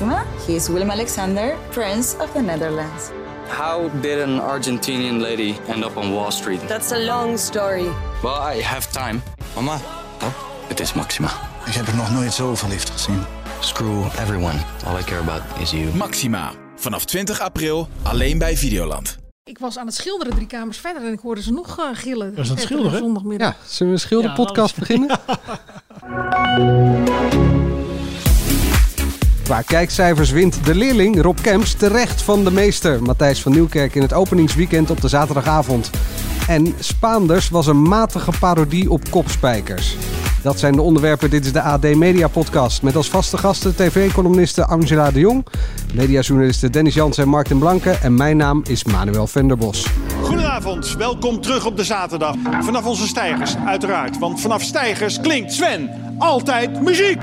Maxima. He is Willem Alexander, Prince of the Netherlands. How did an Argentinian lady end up on Wall Street? That's a long story. Well, I have time. Mama, Oh, het is Maxima. ik heb er nog nooit zo verliefd gezien. Screw everyone. All I care about is you. Maxima. Vanaf 20 april alleen bij Videoland. Ik was aan het schilderen drie kamers verder en ik hoorde ze nog eh, gillen. Was aan het Eh, schilderen? Zondagmiddag. Ja, zullen we een schilderpodcast Ja, beginnen? Qua kijkcijfers wint de leerling Rob Kemps terecht van de meester. Matthijs van Nieuwkerk in het openingsweekend op de zaterdagavond. En Spaanders was een matige parodie op kopspijkers. Dat zijn de onderwerpen. Dit is de AD Media Podcast. Met als vaste gasten tv-columniste Angela de Jong, mediajournalisten Dennis Jansen en Mark den Blanke. En mijn naam is Manuel Venderbos. Goedenavond, welkom terug op de zaterdag. Vanaf onze stijgers, uiteraard. Want vanaf stijgers klinkt Sven altijd muziek.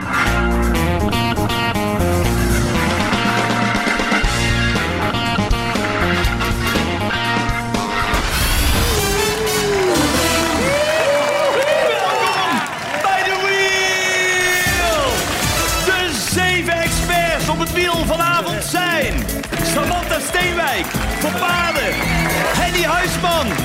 Paarden. Henny Huisman voor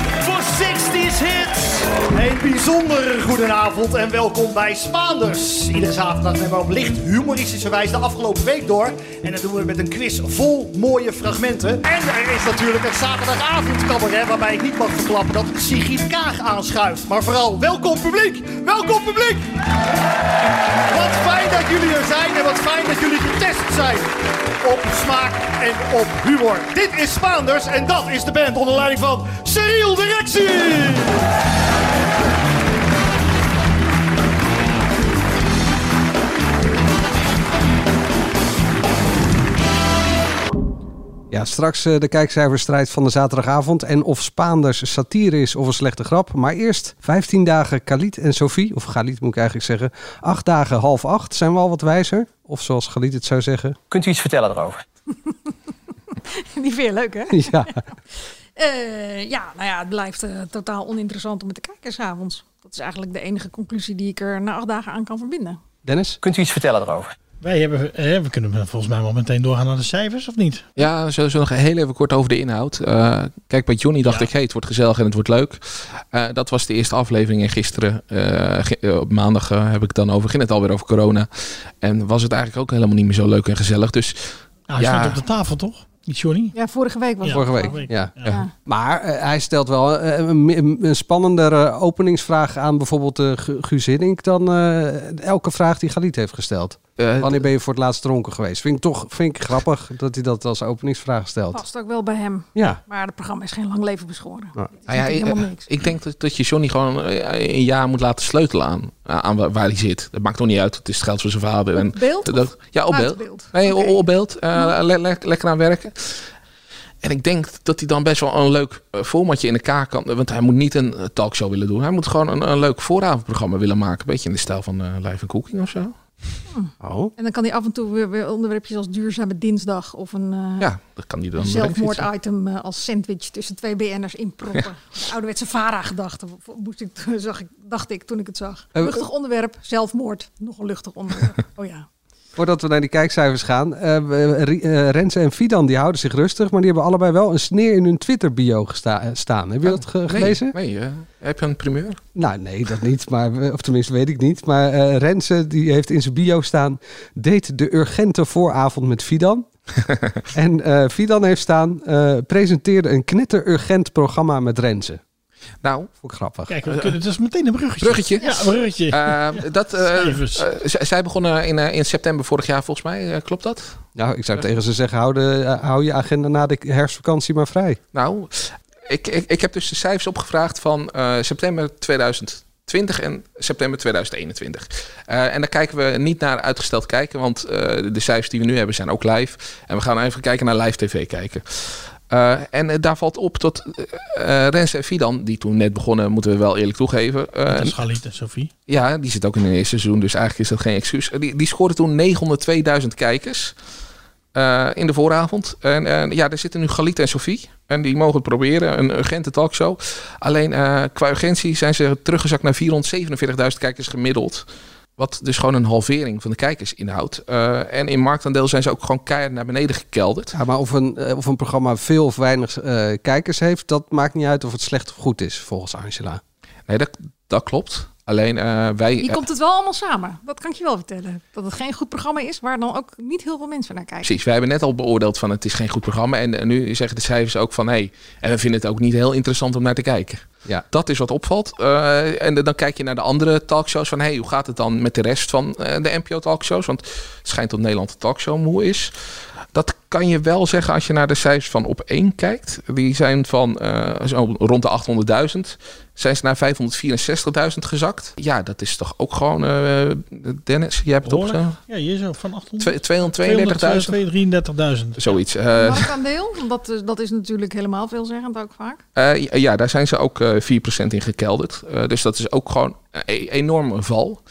60s hits. Een bijzonder goedenavond en welkom bij Spaanders. Iedere zaterdag nemen we op licht humoristische wijze de afgelopen week door. En dat doen we met een quiz vol mooie fragmenten. En er is natuurlijk het zaterdagavondcabaret waarbij ik niet mag verklappen dat Sigrid Kaag aanschuift. Maar vooral, welkom publiek! Welkom publiek! Wat fijn dat jullie er zijn en wat fijn dat jullie getest zijn op smaak en op humor. Dit is Spaanders en dat is de band onder leiding van Cyril Directie! Ja, straks eh, de kijkcijferstrijd van de zaterdagavond. En of Spaanders satire is of een slechte grap. Maar eerst 15 dagen Khalid en Sophie. Of Khalid moet ik eigenlijk zeggen. 8 dagen half acht. Zijn we al wat wijzer? Of zoals Khalid het zou zeggen. Kunt u iets vertellen erover? Die vind je leuk, hè? Ja, Eh, ja, nou ja, het blijft eh, totaal oninteressant om met de kijkers 's avonds. Dat is eigenlijk de enige conclusie die ik er na acht dagen aan kan verbinden. Dennis? Kunt u iets vertellen erover? Wij hebben, eh, we kunnen volgens mij wel meteen doorgaan naar de cijfers, of niet? Ja, sowieso nog heel even kort over de inhoud. Eh, kijk, bij Johnny dacht Ja. ik, hey, het wordt gezellig en het wordt leuk. Eh, dat was de eerste aflevering en gisteren, gi- op maandag heb ik het dan over, ging het alweer over corona. En was het eigenlijk ook helemaal niet meer zo leuk en gezellig. Dus Nou, hij Ja. stond op de tafel, toch? Johnny? Ja, vorige week was Ja. het. vorige week. week. Ja. Ja. Maar eh, hij stelt wel een, een, een spannendere openingsvraag aan bijvoorbeeld uh, Guus Hiddink dan eh, elke vraag die Khalid heeft gesteld. Eh, Wanneer ben je voor het laatst dronken geweest? Vind ik toch vind ik grappig dat hij dat als openingsvraag stelt. Past ook wel bij hem. Ja. Maar het programma is geen lang leven beschoren. Nou, nou ja, helemaal eh, niks. ik denk dat, dat je Johnny gewoon eh, een jaar moet laten sleutelen aan, aan waar, waar hij zit. Dat maakt toch niet uit. Het is het geld van zijn vader. En Op beeld? dat, ja, op beeld. beeld? Nee, op- beeld. Eh, le- le- lekker aan werken. En ik denk dat hij dan best wel een leuk formatje in elkaar kan. Want hij moet niet een talkshow willen doen. Hij moet gewoon een, een leuk vooravondprogramma willen maken. Een beetje in de stijl van eh Live and Cooking of zo. Oh. En dan kan hij af en toe weer, weer onderwerpjes als duurzame dinsdag of een eh, Ja, dat kan dan. zelfmoorditem eh, als sandwich tussen twee BN'ers inproppen. Ouderwetse Vara-gedachte moest ik, zag ik, dacht ik toen ik het zag. Eh, Luchtig onderwerp, zelfmoord. Nog een luchtig onderwerp. Oh ja. Voordat we naar die kijkcijfers gaan. eh, Renze en Fidan die houden zich rustig. Maar die hebben allebei wel een sneer in hun Twitter bio gesta- eh, staan. Heb je dat ge- Nee, gelezen? Nee, heb je een primeur? Nou, nee, dat niet. Maar, of tenminste, weet ik niet. Maar eh Renze die heeft in zijn bio staan... Deed de urgente vooravond met Fidan. en Fidan heeft staan... presenteerde een knetterurgent programma met Renze. Nou, Vond ik grappig. Kijk, we kunnen, het is meteen een bruggetje. Bruggetje. Ja, een bruggetje. eh, dat, eh, eh, zij begonnen in, in september vorig jaar volgens mij. Klopt dat? Nou, ik zou tegen ze zeggen... Hou, de, hou je agenda na de herfstvakantie maar vrij. Nou, ik, ik, ik heb dus de cijfers opgevraagd van eh, september 2020 en september 2021. Eh, en dan kijken we niet naar uitgesteld kijken, want eh, de cijfers die we nu hebben zijn ook live. En we gaan even kijken naar live tv kijken. Eh, en eh, daar valt op dat eh, Rens en Fidan, die toen net begonnen, moeten we wel eerlijk toegeven. Galit en Sophie. ja, die zit ook in het eerste seizoen, dus eigenlijk is dat geen excuus. Die, die scoorde toen 902.000 kijkers in de vooravond. En ja, daar zitten nu Galit en Sophie. En die mogen het proberen, een urgente talkshow. Alleen qua urgentie zijn ze teruggezakt naar 447.000 kijkers gemiddeld. Wat dus gewoon een halvering van de kijkers inhoudt. Eh, en in marktaandeel zijn ze ook gewoon keihard naar beneden gekelderd. Ja, maar of een, eh, of een programma veel of weinig eh, kijkers heeft, dat maakt niet uit of het slecht of goed is, volgens Angela. Nee, dat, dat klopt. Alleen eh, wij... Hier komt het wel allemaal samen. Dat kan ik je wel vertellen. Dat het geen goed programma is waar dan ook niet heel veel mensen naar kijken. Precies, wij hebben net al beoordeeld van het is geen goed programma. En, nu zeggen de cijfers ook van hey, en we vinden het ook niet heel interessant om naar te kijken. Ja. Dat is wat opvalt. Eh, en dan kijk je naar de andere talkshows van hey, hoe gaat het dan met de rest van eh, de NPO talkshows? Want het schijnt dat Nederland de talkshow moe is. Dat kan je wel zeggen als je naar de cijfers van op 1 kijkt. Die zijn van eh, zo rond de 800.000. Zijn ze naar 564.000 gezakt. Ja, dat is toch ook gewoon... eh, Dennis, jij hebt het op Behoorlijk. zo. Ja, hier zo van 800. 232.000. 233.000. Zoiets. eh, Marktaandeel, dat, is- dat is natuurlijk helemaal veelzeggend ook vaak. Eh, ja, daar zijn ze ook eh 4% in gekelderd. Eh, dus dat is ook gewoon een e- enorme val.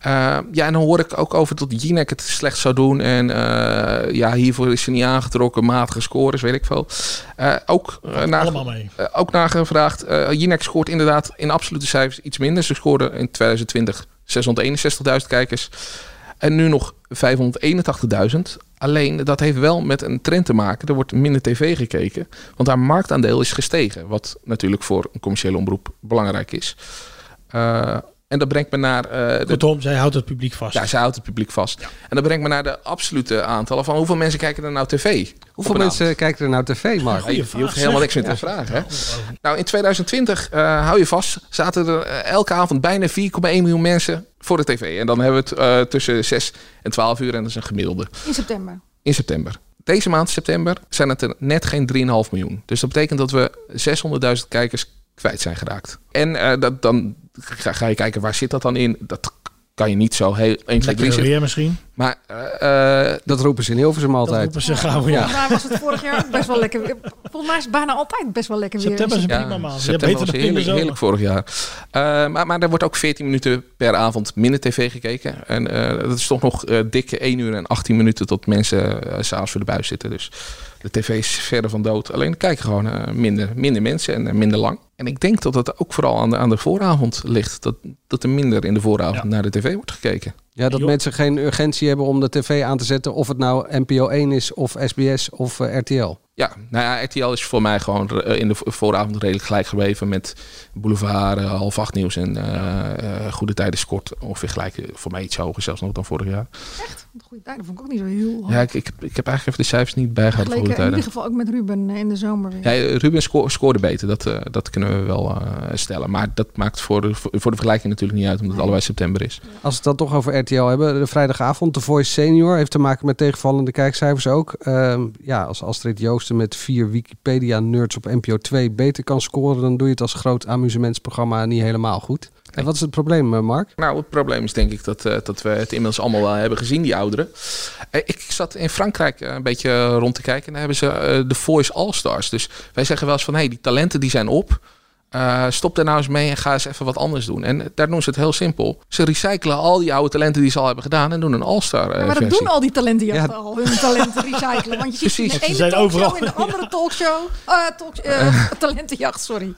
Eh, ja, en dan hoor ik ook over dat Jinek het slecht zou doen. En eh, ja, hiervoor is ze niet aangetrokken. Matige scores, weet ik veel. Eh, ook, na, Allemaal mee. eh, ook nagevraagd. Jinek scoort inderdaad in absolute cijfers iets minder. Ze scoorden in 2020 661.000 kijkers. En nu nog 581.000. Alleen dat heeft wel met een trend te maken. Er wordt minder tv gekeken. Want haar marktaandeel is gestegen. Wat natuurlijk voor een commerciële omroep belangrijk is. En dat brengt me naar... eh, de, Kortom, zij houdt het publiek vast. ja, ze houdt het publiek vast. En dat brengt me naar de absolute aantallen van hoeveel mensen kijken er nou tv? Hoeveel mensen kijken er nou tv, Mark? Je hoeft helemaal niks meer te vragen. Hè? Nou, in 2020, eh, hou je vast, zaten er eh, elke avond bijna 4,1 miljoen mensen voor de tv. En dan hebben we het eh, tussen 6 en 12 uur en dat is een gemiddelde. In september. In september. Deze maand, september, zijn het er net geen 3,5 miljoen. Dus dat betekent dat we 600.000 kijkers kwijt zijn geraakt. En eh, dat, dan ga, ga je kijken, waar zit dat dan in? Dat kan je niet zo heel 1, 2, 3 Lekker zitten. weer misschien. Maar eh, eh, Dat roepen ze in Hilversum Dat altijd. roepen ze gauw, ja. Volgens mij was het vorig jaar best wel lekker weer. Volgens mij is het bijna altijd best wel lekker weer. September is een Ja, prima maand. September beter was heerlijk, heerlijk vorig jaar. Eh, maar, maar er wordt ook 14 minuten per avond minder tv gekeken. En eh, dat is toch nog dikke 1 uur en 18 minuten tot mensen uh, s'avonds voor de buis zitten. Dus de tv is verder van dood. Alleen er kijken gewoon eh, minder, minder mensen en eh, minder lang. En ik denk dat dat ook vooral aan de, aan de vooravond ligt. Dat, dat er minder in de vooravond Ja. naar de tv wordt gekeken. Ja, dat mensen geen urgentie hebben om de tv aan te zetten. Of het nou NPO 1 is, of SBS, of eh, RTL. Ja, nou ja, RTL is voor mij gewoon eh, in de vo- vooravond redelijk gelijk gebleven met Boulevard, eh, half acht nieuws en eh, eh, Goede Tijden Sport. Ongeveer gelijk, voor mij iets hoger zelfs nog dan vorig jaar. Goede tijden vond ik ook niet zo heel hoog. Ja, ik, ik, heb- ik heb eigenlijk even de cijfers niet bijgehouden voor Goede in Tijden. ieder geval ook met Ruben in de zomer weer. Ja, Ruben sco- scoorde beter, dat, eh, dat kunnen we wel eh, stellen. Maar dat maakt voor de, voor de vergelijking natuurlijk niet uit, omdat het allebei september is. Als we het dan toch over RTL hebben, de vrijdagavond, The Voice Senior, heeft te maken met tegenvallende kijkcijfers ook. Ehm, ja, als Astrid Met vier Wikipedia-nerds op NPO 2 beter kan scoren, dan doe je het als groot amusementsprogramma niet helemaal goed. En wat is het probleem, eh, Mark? Nou, het probleem is denk ik dat, eh, dat we het inmiddels allemaal wel hebben gezien, die ouderen. Eh, ik zat in Frankrijk een beetje rond te kijken en daar hebben ze de Voice All-Stars. Dus wij zeggen wel eens van, hé, hey, die talenten die zijn op. Eh, stop er nou eens mee en ga eens even wat anders doen. En daar doen ze het heel simpel. Ze recyclen al die oude talenten die ze al hebben gedaan en doen een All-Star eh, Ja, maar dat versie. doen al die talentenjachten Ja. al, hun talenten recyclen. Want je ziet Precies. in de Ze ene zijn talkshow, overal. in de andere talkshow, eh, talk, eh, talentenjacht, sorry.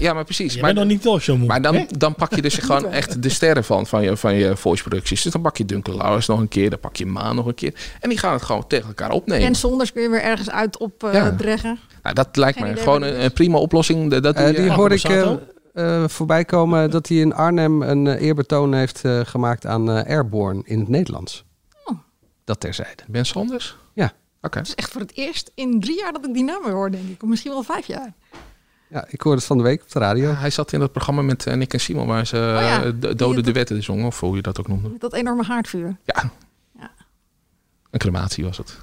Ja, maar precies. Je maar, nog niet. Maar dan, dan pak je dus gewoon echt de sterren van, van, je, van je voice producties. Dus dan pak je Duncan Lawrence nog een keer, dan pak je Maan nog een keer. En die gaan het gewoon tegen elkaar opnemen. En Sonders kun je weer ergens uit op eh Ja. dreggen. Nou, dat lijkt Geen me gewoon een, een prima oplossing. Dat, Eh, die Ja, hoorde ik eh, eh, voorbij komen dat hij in Arnhem een eerbetoon heeft eh, gemaakt aan Airborne in het Nederlands. Oh. Dat terzijde. Ben Sanders? Ja. Oké. Het is echt voor het eerst in drie jaar dat ik die naam weer hoor, denk ik. Of misschien wel vijf jaar. Ja, ik hoorde het van de week op de radio. Ja, hij zat in dat programma met eh, Nick en Simon, waar ze Oh ja. eh, de dode de wetten zongen, of hoe je dat ook noemde. Met dat enorme haardvuur. Ja. Ja. Een crematie was het.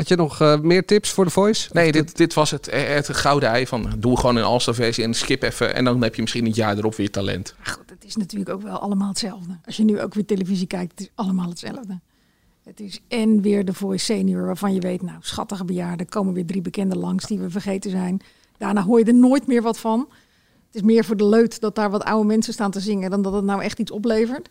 Had je nog eh, meer tips voor de Voice? Nee, dit, dit was het, het gouden ei van doe gewoon een all versie en skip even. En dan heb je misschien het jaar erop weer talent. Maar goed, het is natuurlijk ook wel allemaal hetzelfde. Als je nu ook weer televisie kijkt, het is allemaal hetzelfde. Het is en weer de Voice Senior, waarvan je weet, nou, schattige bejaarden, komen weer drie bekenden langs die we vergeten zijn. Daarna hoor je er nooit meer wat van. Het is meer voor de leut dat daar wat oude mensen staan te zingen, dan dat het nou echt iets oplevert.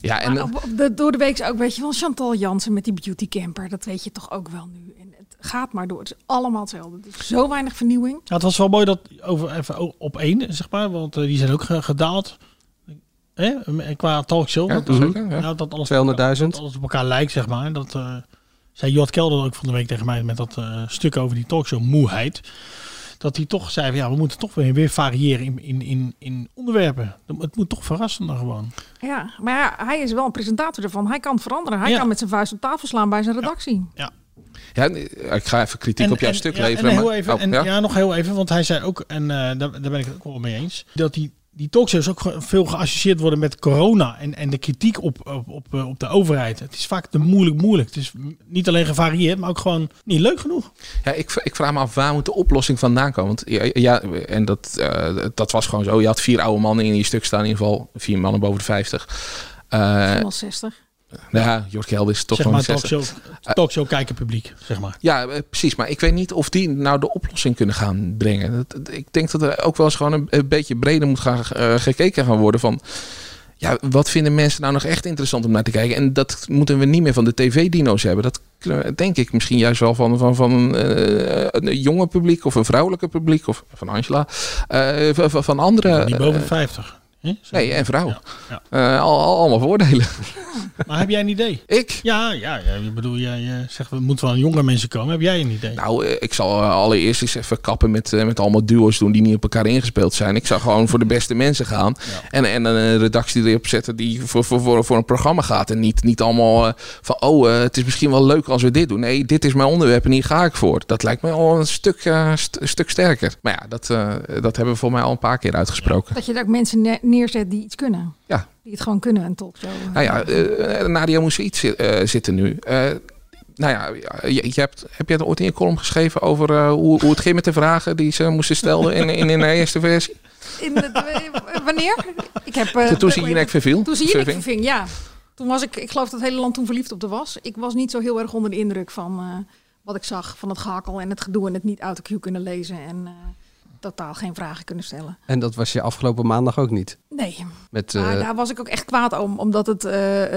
Ja, en Maar op- op de, door de week ook, weet je wel, Chantal Jansen met die beauty camper, dat weet je toch ook wel nu. En het gaat maar door, het is allemaal hetzelfde. Het is zo weinig vernieuwing. Ja, het was wel mooi dat over even op één, zeg maar, want eh, die zijn ook ge- gedaald. Hè? Qua talkshow. Ja, dat, zeker, ja. nou, dat alles, 200.000. dat alles op elkaar lijkt, zeg maar. Dat eh, zei Jort Kelder ook van de week tegen mij met dat eh, stuk over die talkshow moeheid. Dat hij toch zei van ja, we moeten toch weer, weer variëren in, in, in, in onderwerpen. Het moet toch verrassender gewoon. Ja, maar ja, hij is wel een presentator ervan. Hij kan veranderen. Hij Ja. kan met zijn vuist op tafel slaan bij zijn redactie. Ja. Ja, ik ga even kritiek op jouw stuk ja, leveren. En heel maar- even, oh, en, ja? ja? nog heel even, want hij zei ook, en eh, daar, daar ben ik het ook wel mee eens, dat die, die talkshows ook veel geassocieerd worden met corona en, en de kritiek op, op, op, eh, op de overheid. Het is vaak te moeilijk moeilijk. Het is niet alleen gevarieerd, maar ook gewoon niet leuk genoeg. Ja, ik, ik vraag me af waar moet de oplossing vandaan komen? Want ja, ja en dat, eh, dat was gewoon zo. Je had vier oude mannen in je stuk staan, in ieder geval vier mannen boven de 50. Eh, Helemaal 60. Nou ja, Jort Kelder is toch zeg gewoon maar 60. talkshow, talkshow kijken publiek, zeg maar. Ja, eh, precies. Maar ik weet niet of die nou de oplossing kunnen gaan brengen. Dat- ik denk dat er ook wel eens gewoon een, een beetje breder moet gaan eh, gekeken gaan worden van... Ja, wat vinden mensen nou nog echt interessant om naar te kijken? En dat moeten we niet meer van de tv-dino's hebben. Dat denk ik misschien juist wel van, van, van eh, een jonge publiek of een vrouwelijke publiek of van Angela. eh, van, andere. Die boven de eh, 50. Hè? nee, en vrouw. Ja. Eh, al, al- allemaal voordelen. Maar heb jij een idee? Ik? Ja, ja, ja ik bedoel, jij eh, zegt we moeten wel jonge mensen komen. Heb jij een idee? Nou, eh, ik zal allereerst eens even kappen met, met allemaal duo's doen die niet op elkaar ingespeeld zijn. Ik zou gewoon voor de beste mensen gaan. En, en een redactie erop zetten die voor, voor, voor, voor een programma gaat. En niet, niet allemaal van, oh, het is misschien wel leuk als we dit doen. Nee, dit is mijn onderwerp en hier ga ik voor. Dat lijkt me al een stuk, st- stuk sterker. Maar ja, dat, eh, dat hebben we voor mij al een paar keer uitgesproken. Dat je daar ook mensen neerzet die iets kunnen. Ja. Die het gewoon kunnen, een talkshow. Nou ja, eh, Nadia moest iets eh, zitten nu. Eh, nou ja, je, je hebt, heb jij er ooit in je column geschreven over eh, hoe, hoe het ging met de vragen die ze moesten stellen in, in, in de eerste versie? In de, eh, wanneer? Ik heb, eh, Toen ze Jinek verviel? Toen ze Jinek Verving? ja. Toen was ik, ik geloof dat het hele land toen verliefd op de was. Ik was niet zo heel erg onder de indruk van eh, wat ik zag. Van het gehakkel en het gedoe en het niet queue kunnen lezen. En eh, totaal geen vragen kunnen stellen. En dat was je afgelopen maandag ook niet. Nee. Met, Maar eh, daar was ik ook echt kwaad om. Omdat het, eh,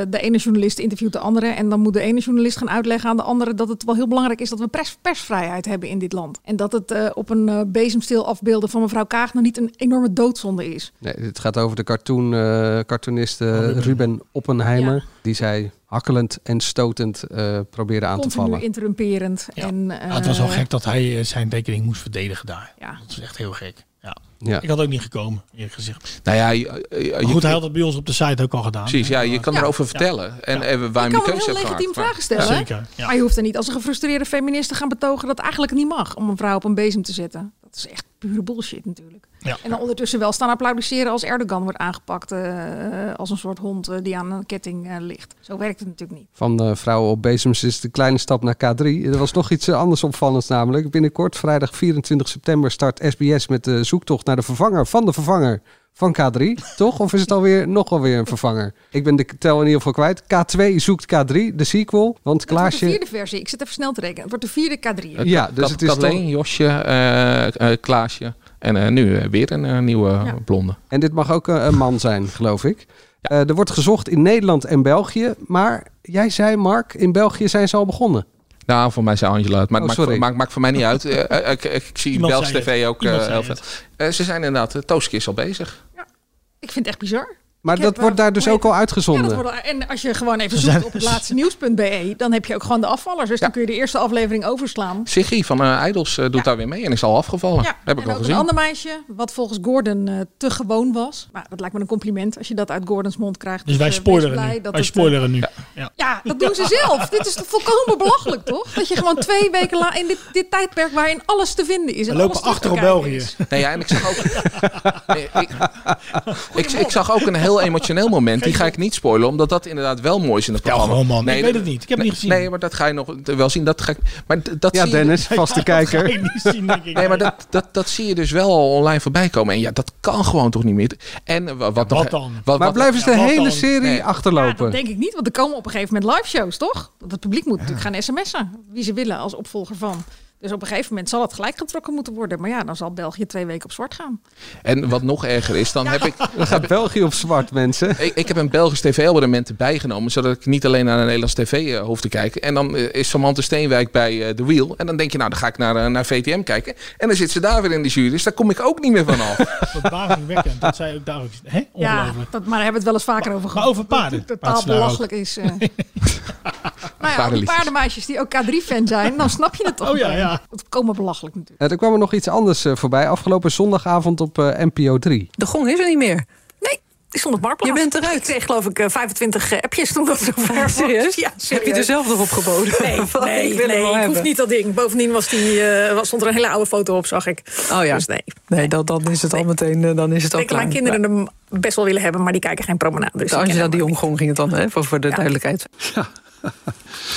de ene journalist interviewt de andere. En dan moet de ene journalist gaan uitleggen aan de andere... dat het wel heel belangrijk is dat we pers, persvrijheid hebben in dit land. En dat het eh, op een bezemstil afbeelden van mevrouw Kaag... nog niet een enorme doodzonde is. Nee, het gaat over de cartoon, eh, cartoonist eh, Ruben Oppenheimer. Ja. Die zij hakkelend en stotend eh probeerde aan te vallen. interrumperend. En, Ja, het was wel eh, gek dat hij eh, zijn tekening moest verdedigen daar. Ja. Dat is echt heel gek. Ja. Ja. Ik had ook niet gekomen, eerlijk gezegd. Nou ja, je- je- goed, hij had het bij ons op de site ook al gedaan. Precies, ja, je kan Ja. erover Ja. vertellen. En, en waarom Je je kan keuze heel hebt legitiem gemaakt. Vragen stellen. hè? Zeker, ja. Maar je hoeft er niet als een gefrustreerde feminist te gaan betogen dat eigenlijk niet mag om een vrouw op een bezem te zetten. Dat is echt pure bullshit natuurlijk. Ja. En dan ondertussen wel staan applaudisseren als Erdogan wordt aangepakt eh, als een soort hond eh, die aan een ketting eh, ligt. Zo werkt het natuurlijk niet. Van de vrouwen op bezems is de kleine stap naar K3. Er was nog iets eh, anders opvallends namelijk. Binnenkort, vrijdag 24 september, start SBS met de zoektocht naar de vervanger van de vervanger van K3. Toch? Of is het alweer nog alweer een vervanger? Ik ben de tel in ieder geval kwijt. K2 zoekt K3, de sequel. Want Het wordt de Klaasje... vierde versie. Ik zit even snel te rekenen. Het wordt de vierde K3. Ja, dus Kat- het is Kathleen, toch- Josje, eh, eh, Klaasje. En eh, nu eh, weer een eh, nieuwe Ja. blonde. En dit mag ook een man zijn, geloof ik. Eh, er wordt gezocht in Nederland en België. Maar jij zei, Mark, in België zijn ze al begonnen. Nou, voor mij zei Angela het. Maar Oh, het sorry. maakt, maakt, maakt voor mij niet uit. Ik, ik zie Belgisch zei tv ook eh, heel veel. Eh, ze zijn inderdaad, uh, Tooske is al bezig. Ik vind het echt bizar. Maar Ik dat heb, wordt eh, daar dus hoe ook al uitgezonden. Ja, dat wordt, en als je gewoon even zoekt op het laatste nieuws.be, dan heb je ook gewoon de afvallers. Dus dan kun je de eerste aflevering overslaan. Siggy van eh Idols eh, doet daar weer mee en is al afgevallen. Ja, Heb ik en al ook gezien. een ander meisje, wat volgens Gordon eh, te gewoon was. Maar dat lijkt me een compliment als je dat uit Gordons mond krijgt. Dus wij eh, wees spoileren nu. dat Wij het, eh, spoileren nu. Ja. Ja, dat doen ze zelf. dit is toch volkomen belachelijk, toch? Dat je gewoon twee weken in dit, dit tijdperk waarin alles te vinden is. En We lopen achter te op België. is. Nee, ja, en ik zag ook. Nee, ik, ik, ik zag ook een heel emotioneel moment. Die ga ik niet spoilen, omdat dat inderdaad wel mooi is in het Ja, programma. gewoon man. Nee, ik weet dat- het niet. Ik heb het nee, niet gezien. Nee, maar dat ga je nog wel zien. Dat ga ik, maar dat Ja, zie je- Dennis, vaste Dat ga kijker. je niet zien, denk ik. Nee, maar dat, dat, dat zie je dus wel al online voorbij komen. En ja, dat kan gewoon toch niet meer. En wat, Wat dan? Wat, Maar blijven ze ja, de hele dan? serie Nee. Ja, achterlopen? dat denk ik niet, want er komen op een gegeven moment live shows, toch? Want het publiek moet natuurlijk gaan sms'en. Wie ze willen als opvolger van. Dus op een gegeven moment zal het gelijk getrokken moeten worden. Maar ja, dan zal België twee weken op zwart gaan. En wat nog erger is, dan heb ik... Dan gaat België op zwart, mensen. Ik, ik heb een Belgisch tv-abonnement erbij genomen, zodat ik niet alleen naar een Nederlands tv eh, hoef te kijken. En dan eh, is Samantha Steenwijk bij eh, The Wheel. En dan denk je, nou, dan ga ik naar, naar VTM kijken. En dan zit ze daar weer in de jury. Dus daar kom ik ook niet meer van af. Verbazingwekkend. Dat zij ook daar ook... Hè? Ja, dat, maar daar hebben we het wel eens vaker over gehad. Maar over paarden. Dat totaal ook. belachelijk is. nou ja, die paardenmeisjes die ook K3-fan zijn, dan snap je het toch Oh ja, ja. Het komen belachelijk natuurlijk. Eh, er kwam er nog iets anders eh, voorbij. Afgelopen zondagavond op eh, NPO 3. De gong is er niet meer. Nee, die stond op Marktplaats. Je bent eruit. Ik kreeg geloof ik eh, 25 eh, appjes toen dat zover was. Serieus? Ja, Heb je er zelf nog op geboden? Nee, nee, ik wil nee, ik hoef niet dat ding. Bovendien was die, eh, was, stond er een hele oude foto op, zag ik. Oh ja. Dus nee. Nee, dan, dan is het al meteen dan is het al Ik dat mijn kinderen hem best wel willen hebben, maar die kijken geen promenade. Dus ken Angela die omgong ging het dan, hè, voor, voor de duidelijkheid.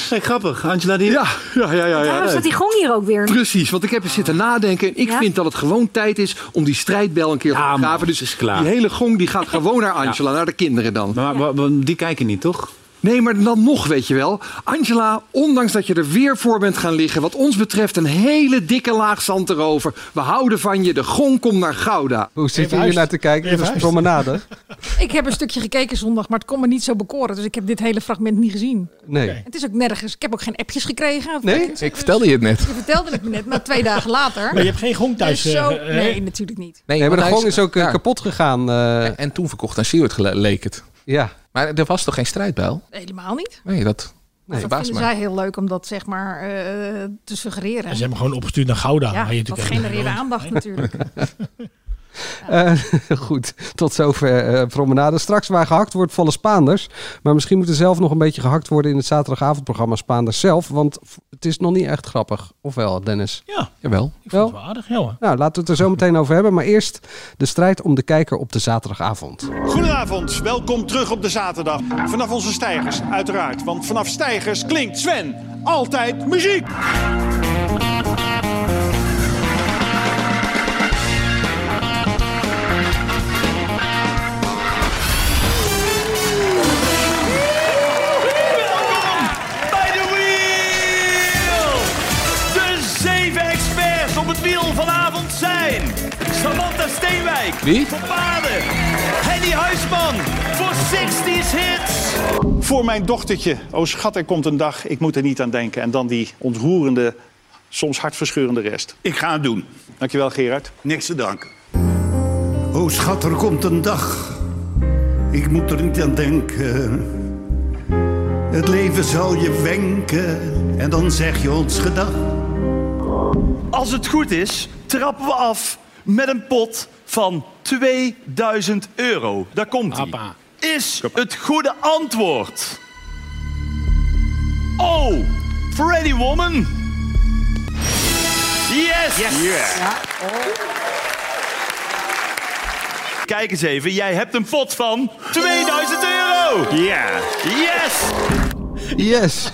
Hey, grappig, Angela die... Ja, ja, ja. ja, Daarom staat die gong hier ook weer. Precies, want ik heb eens zitten nadenken. en Ik Ja? vind dat het gewoon tijd is om die strijdbel een keer te begraven. Dus is klaar. die hele gong die gaat gewoon naar Angela, naar de kinderen dan. Maar, maar- maar die kijken niet, toch? Nee, maar dan nog, weet je wel. Angela, ondanks dat je er weer voor bent gaan liggen... wat ons betreft een hele dikke laag zand erover. We houden van je, de gong komt naar Gouda. Hoe zit je hier naar te kijken? Dit is promenade. Ik heb een stukje gekeken zondag, maar het kon me niet zo bekoren. Dus ik heb dit hele fragment niet gezien. Nee. Het is ook nergens. Ik heb ook geen appjes gekregen. Nee? Ik vertelde je het net. Je vertelde het me net, maar twee dagen later. Maar je hebt geen gong thuis, Dus zo, eh, nee, natuurlijk niet. Nee, maar de gong is ook eh, ja. kapot gegaan. eh. En toen verkocht aan Siewert leek het. Ja. Maar er was toch geen strijdbijl? Helemaal niet. Nee, dat dat verbaast vinden me. zij heel leuk om dat zeg maar eh, te suggereren. En ze hebben hem gewoon opgestuurd naar Gouda. ja, dat genereerde aandacht natuurlijk. Eh, goed, tot zover eh, promenade. Straks waar gehakt wordt, vallen Spaanders. Maar misschien moet er zelf nog een beetje gehakt worden in het zaterdagavondprogramma Spaanders zelf. Want het is nog niet echt grappig. Of wel, Dennis? Ja, Jawel. ik vond het wel aardig. Ja, hoor. Nou, laten we het er zo meteen over hebben. Maar eerst de strijd om de kijker op de zaterdagavond. Goedenavond, welkom terug op de zaterdag. Vanaf onze stijgers, uiteraard. Want vanaf stijgers klinkt Sven altijd muziek. Wie? voor paarden. Henny Huisman voor 60s hits. Voor mijn dochtertje, oh schat, er komt een dag, ik moet er niet aan denken. En dan die ontroerende, soms hartverscheurende rest. Ik ga het doen. Dankjewel Gerard. Niks te danken. Oh schat, er komt een dag. Ik moet er niet aan denken. Het leven zal je wenken en dan zeg je ons gedag. Als het goed is, trappen we af met een pot van 2000 euro. Daar komt hij. Is het goede antwoord? Oh, Freddy Woman. Yes. Kijk eens even, jij hebt een pot van 2000 euro. Ja. Yes. Yes.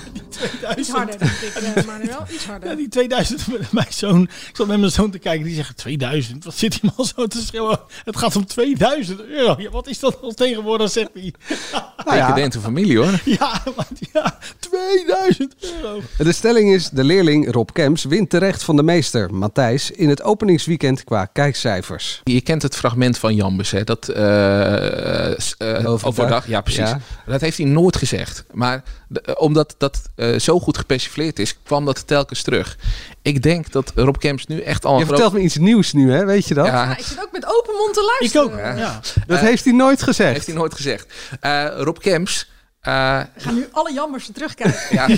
Iets harder, denk ik, eh, Manuel. Iets harder. Ja, die 2000, mijn zoon, ik zat met mijn zoon te kijken, die zegt 2000. Wat zit die man zo te schreeuwen? Het gaat om 2000 euro. Ja, wat is dat als tegenwoordig, zegt hij. Nou ja. Decadente familie hoor. Ja, maar, ja, 2000 euro. De stelling is, de leerling Rob Kemps wint terecht van de meester Matthijs in het openingsweekend qua kijkcijfers. Je kent het fragment van Jambus, hè? Dat eh, eh, Overdag. overdag. Ja, precies. Ja. Dat heeft hij nooit gezegd. Maar de- omdat dat eh, zo goed gepersifleerd is, kwam dat telkens terug. Ik denk dat Rob Kemps nu echt al Je groot- vertelt me iets nieuws nu, hè? Weet je dat? Ja, Ja, ik zit ook met open mond te luisteren. Ik ook. Ja. Dat Eh, heeft hij nooit gezegd. heeft hij nooit gezegd. Eh, Rob Kemps. eh, We gaan nu alle jammers terugkijken. ja.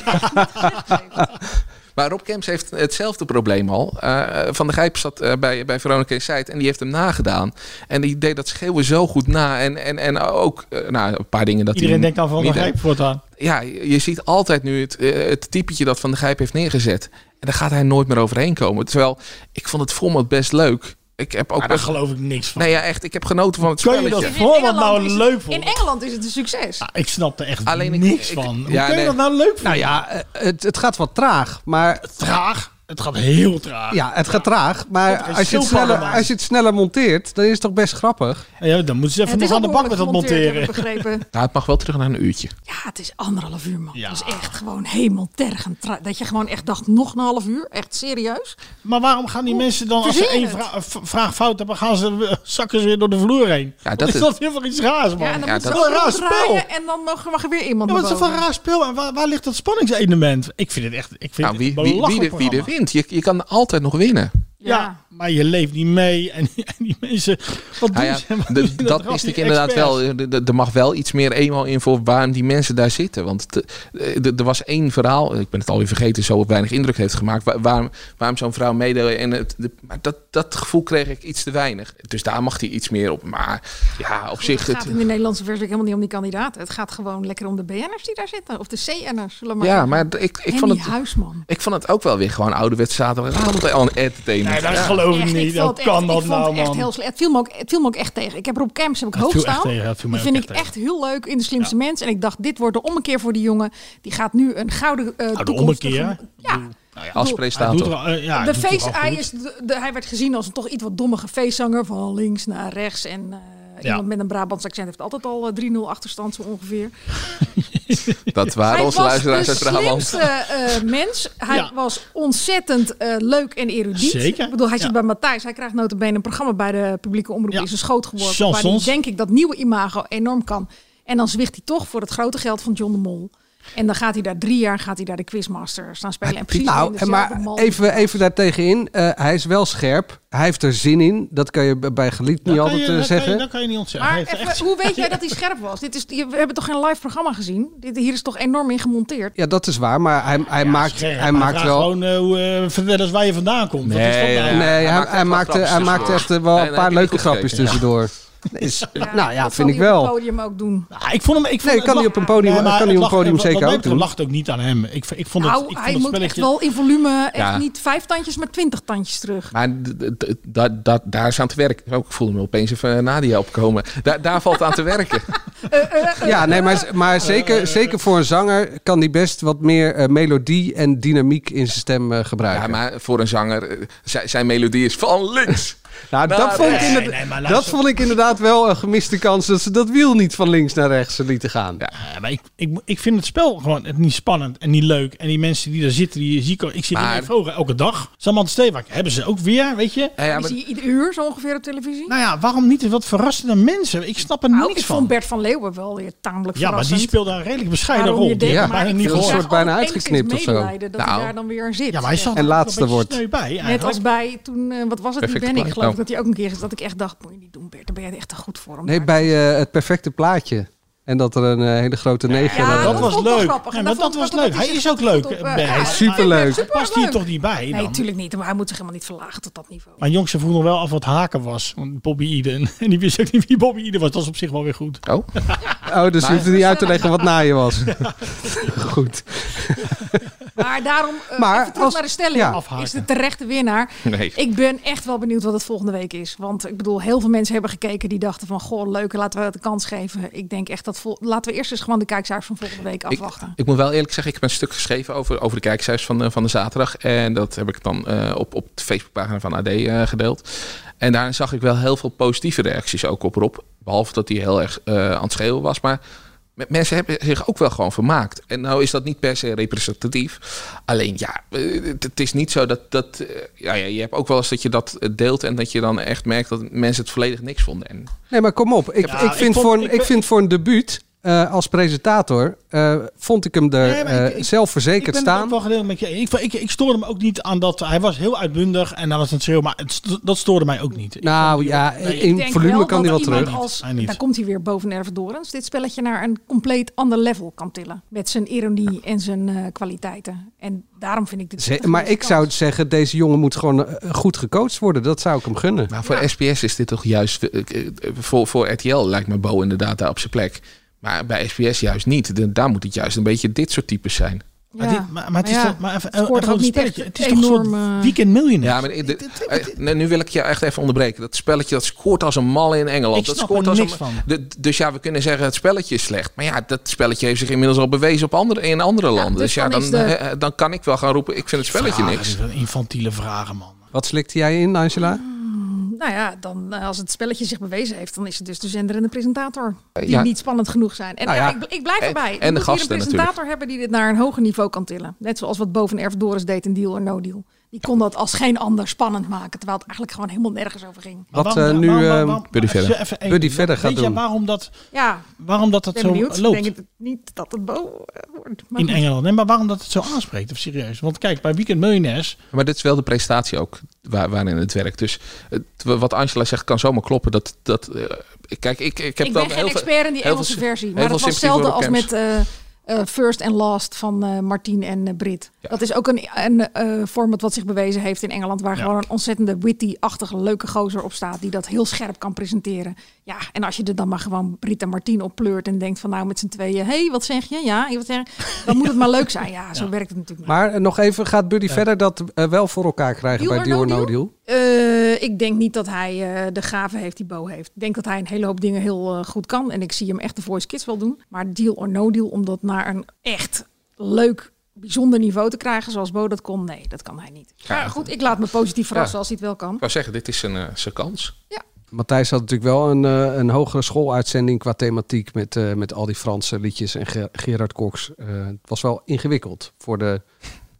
Maar Rob Kemps heeft hetzelfde probleem al. Eh, van der Gijp zat bij, bij Veronica Insight en die heeft hem nagedaan. En die deed dat schreeuwen zo goed na. En, en, en ook nou, een paar dingen dat Iedereen hij denkt aan Van der Gijp voortaan. Ja, je ziet altijd nu het, eh, het typetje dat Van der Gijp heeft neergezet. En daar gaat hij nooit meer overheen komen. Terwijl, ik vond het format best leuk. Ik heb ook Maar daar best... geloof ik niks van. Nee, ja, echt. Ik heb genoten van het Kun je spelletje. dat format nou het- leuk voor? in Engeland is het een succes. Ah, ik snap er echt Alleen ik- niks ik- van. Hoe ja, kun je nee. dat nou leuk vinden? Nou ja, eh, het, het gaat wat traag, maar Traag. Het gaat heel traag. Ja, het gaat traag. Maar is als je, het sneller, als je het sneller monteert, dan is het toch best grappig? Ja, dan moeten ze even is nog aan de bak met dat monteren. heb ik begrepen. Nou, het mag wel terug naar een uurtje. Ja, het is anderhalf uur, man. Dat is echt gewoon hemeltergend. tra- Dat je gewoon echt dacht, nog een half uur? Echt serieus? Maar waarom gaan die mensen dan, als ze één vra- vraag fout hebben, gaan ze eh, zakken ze weer door de vloer heen? Ja, dat is is- dat weer voor iets raars, man. Ja, en dan Ja, moet dat- ze Wel een raar spel. en dan mag, mag er weer iemand Ja, wat is dat voor boven. een raar spel? En waar, waar ligt dat spanningselement? Ik vind het echt ik vind Nou, wie, het een wie, wie, belachelijk wie. Je, je kan altijd nog winnen. Ja. maar je leeft niet mee. En, en die mensen, wat doen Nou ja, ze? Wat de- doen ze? dat wist ik inderdaad experts. wel. Er- mag wel iets meer eenmaal in voor waarom die mensen daar zitten. Want eh, er was één verhaal, ik ben het alweer vergeten, zo weinig indruk heeft gemaakt. wa- Waarom, waarom zo'n vrouw meedeed. En het, de- maar dat, dat gevoel kreeg ik iets te weinig. Dus daar mag hij iets meer op. Maar ja, op zich. Het Het, gaat in de Nederlandse versie helemaal niet om die kandidaten. Het gaat gewoon lekker om de BN'ers die daar zitten. Of de CN'ers, ja, maar ik, ik, vond het, Huisman. ik vond het ook wel weer gewoon ouderwets zaterdagavond entertainment. Nee, dat geloof ik niet. Dat kan dat nou, man. heel. Het viel, me ook, het viel me ook echt tegen. Ik heb Rob Camps heb ik hoog staan. Die vind ik echt heel leuk in de slimste mens. En ik dacht, dit wordt de ommekeer voor die jongen. Die gaat nu een gouden uh, Nou, de ommekeer. Ja, Nou ja, als presentator. Al- eh, ja, de face, hij, is de, de- hij werd gezien als een toch iets wat dommige feestzanger. Van links naar rechts. En eh, Ja. iemand met een Brabants accent heeft altijd al eh, 3-0 achterstand zo ongeveer. Dat waren hij onze luisteraars uit Brabant. slimste eh, mens. Hij Ja. was ontzettend eh, leuk en erudiet. Zeker, Ik bedoel, hij zit ja. bij Matthijs. Hij krijgt notabene een programma bij de publieke omroep Ja. in zijn schoot. Waar hij, Chansons. denk ik, dat nieuwe imago enorm kan. En dan zwicht hij toch voor het grote geld van John de Mol. En dan gaat hij daar drie jaar gaat hij daar de quizmaster staan spelen. En precies in Nou, dezelfde maar even, even daartegenin. Eh, hij is wel scherp. Hij heeft er zin in. Dat kan je bij Geliet niet altijd je- eh, dat kan je- zeggen. Dat kan je niet ontzeggen. Maar Hij heeft even, echt- hoe weet jij dat hij scherp was? Dit is, we hebben toch geen live programma gezien? Dit, hier is toch enorm in gemonteerd? Ja, dat is waar. Maar hij, hij maakt, Scherp, hij maakt wel... Gewoon, eh, hoe, eh, eens waar je vandaan komt. Is dat Nee, nou? nee, Nee, hij, maakt hij, hij tussendoor. echt wel Nee, een nee, paar leuke grapjes tussendoor. Is, nou ja, dat vind ik op wel. het podium ook doen. Ja, ik vond hem, ik vond Nee, het kan hij op een podium- Nee, maar kan hij op het een podium zeker wat- ook doen. Het lacht ook niet aan hem. Ik, ik vond het, Nou, ik vond hij het moet echt wel in volume echt Ja. niet vijf tandjes, maar twintig tandjes terug. Maar dat, dat, daar is aan te werken. Ook, ik voelde me opeens even Nadia opkomen. Daar, daar valt aan te werken. Ja, nee, maar, maar zeker, zeker voor een zanger kan hij best wat meer eh, melodie en dynamiek in zijn stem eh, gebruiken. Ja, maar voor een zanger, eh, zijn, zijn melodie is van links. Nou, dat, vond ik inderdaad, nee, maar dat luister. vond ik inderdaad wel een gemiste kans dat ze dat wiel niet van links naar rechts lieten gaan. Ja. Ja, maar ik, ik, ik vind het spel gewoon niet spannend en niet leuk. En die mensen die daar zitten, die zie ik, al- ik zit Maar- in mijn ogen elke dag. Samantha Steenwijk hebben ze ook weer, weet je? Ja, ja, maar, hij ieder uur zo ongeveer op televisie? Nou ja, waarom niet wat verrassende mensen? Ik snap er Nou, niks ik van. vond Bert van Leeuwen wel weer tamelijk ja, maar die speelde een redelijk bescheiden Waarom rol. je heb ik maar bijna ik niet het soort bijna uitgeknipt of zo. dat Nou. hij daar dan weer zit. Ja, maar hij zat En er laatste een wordt. bij. Net als bij toen, eh, wat was het, die Benning, plaat, geloof ik, oh. dat hij ook een keer is dat ik echt dacht, moet je niet doen Bert, daar ben je echt te goed voor. om Nee, bij eh, het perfecte plaatje. En dat er een eh, hele grote negen... Ja, dat dat was leuk. grappig. Ja, En maar dat was leuk. Hij is ook leuk. op, eh, hij is superleuk. super Past hier toch niet bij Nee, dan? natuurlijk niet. Maar hij moet zich helemaal niet verlagen tot dat niveau. Maar jongste vroeg nog wel af wat haken was. Want Bobby Eden. En die wist ook niet wie Bobby Eden was. Dat is op zich wel weer goed. oh, Oh, dus je hoeft er niet uit te leggen wat naaien was. Goed. Maar daarom, eh, Maar even terug als- naar de stelling. ja. Is de terechte winnaar. nee. Ik ben echt wel benieuwd wat het volgende week is. Want ik bedoel, heel veel mensen hebben gekeken die dachten van... Goh, leuk, laten we het de kans geven. Ik denk echt dat... Vol laten we eerst eens gewoon de kijkcijfers van volgende week afwachten. Ik moet wel eerlijk zeggen, ik heb een stuk geschreven over, over de kijkcijfers van de, van de zaterdag. En dat heb ik dan eh, op, op de Facebookpagina van AD eh, gedeeld. En daarin zag ik wel heel veel positieve reacties ook op Rob. Behalve dat hij heel erg eh, aan het schreeuwen was. Maar mensen hebben zich ook wel gewoon vermaakt. En nou is dat niet per se representatief. Alleen ja, eh, het, is niet zo dat... dat eh, ja, ja, je hebt ook wel eens dat je dat eh, deelt... en dat je dan echt merkt dat mensen het volledig niks vonden. En Nee, maar kom op. Ik, Ja, ik, ik vind, vond- voor, een, ik vind voor een debuut eh, als presentator... eh, vond ik hem er Nee, ik- eh, ik- zelfverzekerd ik ben staan. wel gedeeld met je. Ik, ik, ik stoorde me ook niet aan dat hij was heel uitbundig en hij was aan het schreeuwen, maar het, dat stoorde mij ook niet. Nou ja, nee, in volume wel kan hij wel dat terug. Als, Hij niet. daar komt hij weer boven Ervedorens. Dit spelletje naar een compleet ander level kan tillen. Met zijn ironie en zijn eh, kwaliteiten. En daarom vind ik dit... Ze- een maar ik zou zeggen, deze jongen moet gewoon goed gecoacht worden. Dat zou ik hem gunnen. Maar voor SBS is dit toch juist... Voor, voor RTL lijkt me Bo inderdaad daar op zijn plek. Maar bij SBS juist niet. De- daar moet het juist een beetje dit soort types zijn. Maar, dit- maar, maar het is ja, toch- maar even, het even een spelletje. is toch een soort enorm, eh, weekend miljonair. Ja, maar de- de- eh, nu wil ik je echt even onderbreken. Dat spelletje dat scoort als een mal in Engeland. Ik dat snap scoort er als niks een, van. de- dus ja, we kunnen zeggen het spelletje is slecht. Maar ja, dat spelletje heeft zich inmiddels al bewezen op andere, in andere landen. dus Dus ja, dan dan, is de- eh, dan kan ik wel gaan roepen, ik vind het spelletje Vragen, niks. dit zijn Infantiele vragen, man. Wat slikte jij in, Angela? Nou ja, dan, eh, als het spelletje zich bewezen heeft, dan is het dus de zender en de presentator. Die ja. niet spannend genoeg zijn. En Nou ja, ja, ik, ik blijf en- erbij. en Je de gasten hier een presentator natuurlijk. hebben die dit naar een hoger niveau kan tillen. Net zoals wat Boven Erf Doris deed in Deal or No Deal. Die kon dat als geen ander spannend maken. Terwijl het eigenlijk gewoon helemaal nergens over ging. Wat nu Buddy verder. even één- Buddy verder gaat Weet je doen. waarom dat, Ja, waarom dat, dat ben zo benieuwd. loopt? Ik denk het niet dat het Bo wordt. Maar in. Engeland. Nee, maar waarom dat het zo aanspreekt, of serieus? Want kijk, bij Weekend Miljonairs... Maar dit is wel de prestatie ook waar, waarin het werkt. Dus het, wat Angela zegt kan zomaar kloppen. Dat, dat, eh, kijk, ik, ik heb ik wel ben geen heel expert in die Engelse versie. Maar het was hetzelfde als met eh, eh, First and Last van eh Martien en eh, Brit. Dat is ook een, een eh, format wat zich bewezen heeft in Engeland. Waar Ja. gewoon een ontzettende witty-achtige leuke gozer op staat. Die dat heel scherp kan presenteren. Ja, en als je er dan maar gewoon Brit en Martien op pleurt. En denkt van nou met z'n tweeën. Hé, hey, wat zeg je? Ja, wat zeg je? Dan moet het maar leuk zijn. Ja, zo werkt het natuurlijk niet. Maar eh, nog even, gaat Buddy verder dat wel voor elkaar krijgen Deal bij Deal no or No Deal? Eh, ik denk niet dat hij eh, de gave heeft die Bo heeft. Ik denk dat hij een hele hoop dingen heel goed kan. En ik zie hem echt de Voice Kids wel doen. Maar deal or no deal, om dat naar een echt leuk, bijzonder niveau te krijgen zoals Bo dat kon, nee, dat kan hij niet. Ja. Maar goed, ik laat me positief verrassen Ja. als hij het wel kan. Ik wou zeggen, dit is een, eh, zijn kans. Matthijs had natuurlijk wel een, eh, een hogere schooluitzending qua thematiek met, eh, met al die Franse liedjes en Ger- Gerard Cox. Eh, het was wel ingewikkeld voor de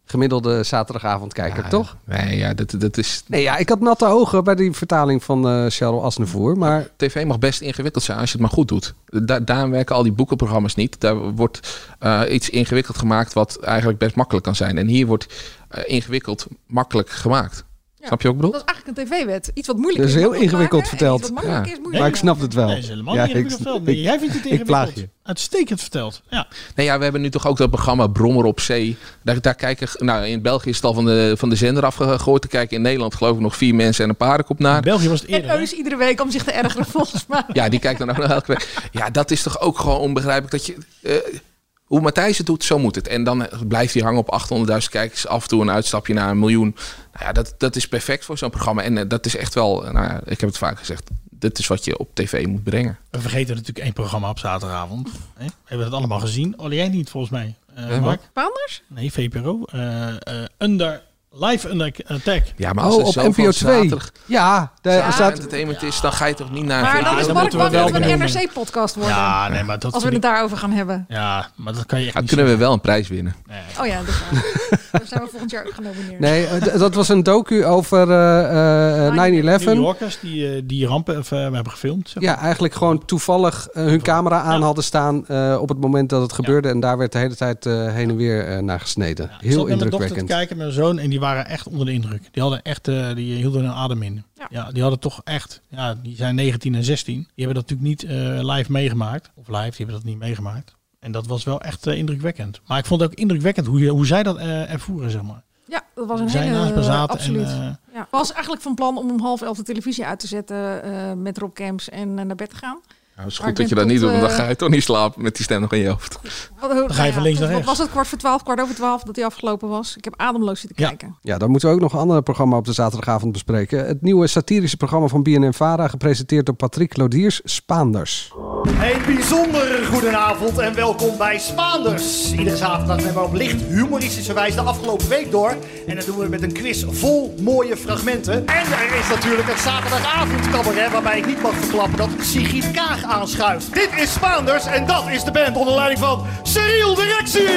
gemiddelde zaterdagavondkijker, Ja, toch? Nee, ja, dat, dat is... Nee, ja, ik had natte ogen bij die vertaling van eh Charles Aznavour, maar TV mag best ingewikkeld zijn als je het maar goed doet. Da daarom werken al die boekenprogramma's niet. Daar wordt eh, iets ingewikkeld gemaakt wat eigenlijk best makkelijk kan zijn. En hier wordt eh, ingewikkeld makkelijk gemaakt. Snap je ook bedoel? Dat is eigenlijk een tv-wet. Iets wat moeilijk dat is. is heel ingewikkeld verteld. Iets wat makkelijk Ja. is, moeilijk maar ik snap het wel. Nee, is helemaal Ja, niet ik- ingewikkeld verteld. Nee, ik- jij vindt het ik ingewikkeld. plaag je. Uitstekend verteld. Ja. Nee, ja, we hebben nu toch ook dat programma Brommer op Zee. Daar, daar kijken, nou, in België is het al van de, van de zender afgegooid te kijken. In Nederland geloof ik nog vier mensen en een paardenkop naar. In België was het En Eus iedere week om zich te ergeren, volgens mij. Ja, die kijkt dan ook nog elke week. Ja, dat is toch ook gewoon onbegrijpelijk dat je... eh, hoe Matthijs het doet, zo moet het. En dan blijft hij hangen op 800.000 kijkers. Af en toe een uitstapje naar een miljoen. Nou ja, dat, dat is perfect voor zo'n programma. En eh, dat is echt wel, nou ja, ik heb het vaak gezegd. Dit is wat je op tv moet brengen. We vergeten natuurlijk één programma op zaterdagavond. Hè? We hebben het allemaal gezien. Jij niet volgens mij. Eh Ja, Mark? Anders? Nee, VPRO. Eh, eh, under, live Under Attack. Ja, maar als Oh, op NPO 2. zaterdag- Ja, de, Ja, staat, entertainment is, dan ga je toch niet naar Maar dan is Mark bang dat we een. NRC-podcast worden. Ja, nee, maar dat als we het daarover gaan hebben. Ja, maar dat kan je echt Ja, niet kunnen we wel een prijs winnen. Oh ja, dat is waar. Daar zijn we volgend jaar ook genomineerd. nee, eh, dat was een docu over eh, eh, 9-11. New Yorkers die, eh, die rampen eh, hebben gefilmd. zeg maar. Ja, eigenlijk gewoon toevallig eh, hun camera aan hadden staan eh, op het moment dat het gebeurde. En daar werd de hele tijd eh, heen en weer eh, naar gesneden. Ik zat Heel met mijn dochter te indrukwekkend. kijken met mijn zoon en die waren echt onder de indruk. Die hadden echt, eh, die hielden hun adem in. Ja. die hadden toch echt, ja, die zijn 19 en 16. Die hebben dat natuurlijk niet eh, live meegemaakt. Of live, die hebben dat niet meegemaakt. En dat was wel echt eh, indrukwekkend. Maar ik vond het ook indrukwekkend hoe, je, hoe zij dat ervoeren, zeg maar. Ja, dat was een Zij hele... zaten absoluut. en, ja. Was eigenlijk van plan om om half elf de televisie uit te zetten met Rob Camps en naar bed te gaan. Het is goed dat je dat niet doet, want dan eh, ga je toch niet slapen met die stem nog in je hoofd. Wat, Dan ga je van links naar rechts. was het kwart voor twaalf, kwart over twaalf dat hij afgelopen was? Ik heb ademloos zitten kijken. Ja, dan moeten we ook nog een ander programma op de zaterdagavond bespreken. Het nieuwe satirische programma van BNN-Vara, gepresenteerd door Patrick Lodiers, Spaanders. Een bijzonder goedenavond en welkom bij Spaanders. Iedere zaterdag nemen we op licht humoristische wijze de afgelopen week door. En dat doen we met een quiz vol mooie fragmenten. En er is natuurlijk het zaterdagavondcabaret waarbij ik niet mag verklappen dat Sigrid Kaag aanschuift. Dit is Spaanders en dat is de band onder leiding van Cyril Directie.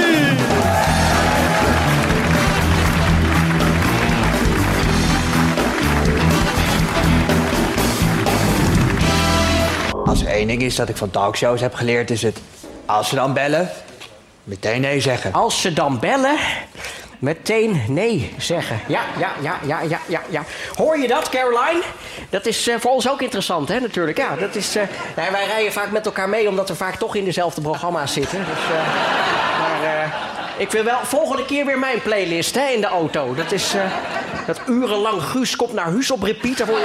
Als er één ding is dat ik van talkshows heb geleerd, is het... Als ze dan bellen, meteen nee zeggen. Als ze dan bellen, meteen nee zeggen. Ja, ja, ja, ja, ja, ja, ja. Hoor je dat, Caroline? Dat is eh, voor ons ook interessant, hè, natuurlijk. Ja, dat is... eh, nou, wij rijden vaak met elkaar mee, omdat we vaak toch in dezelfde programma's zitten. Dus, eh, maar ik wil wel volgende keer weer mijn playlist, hè, in de auto. Dat is... dat urenlang Guus komt naar huis op repeat. Daar word.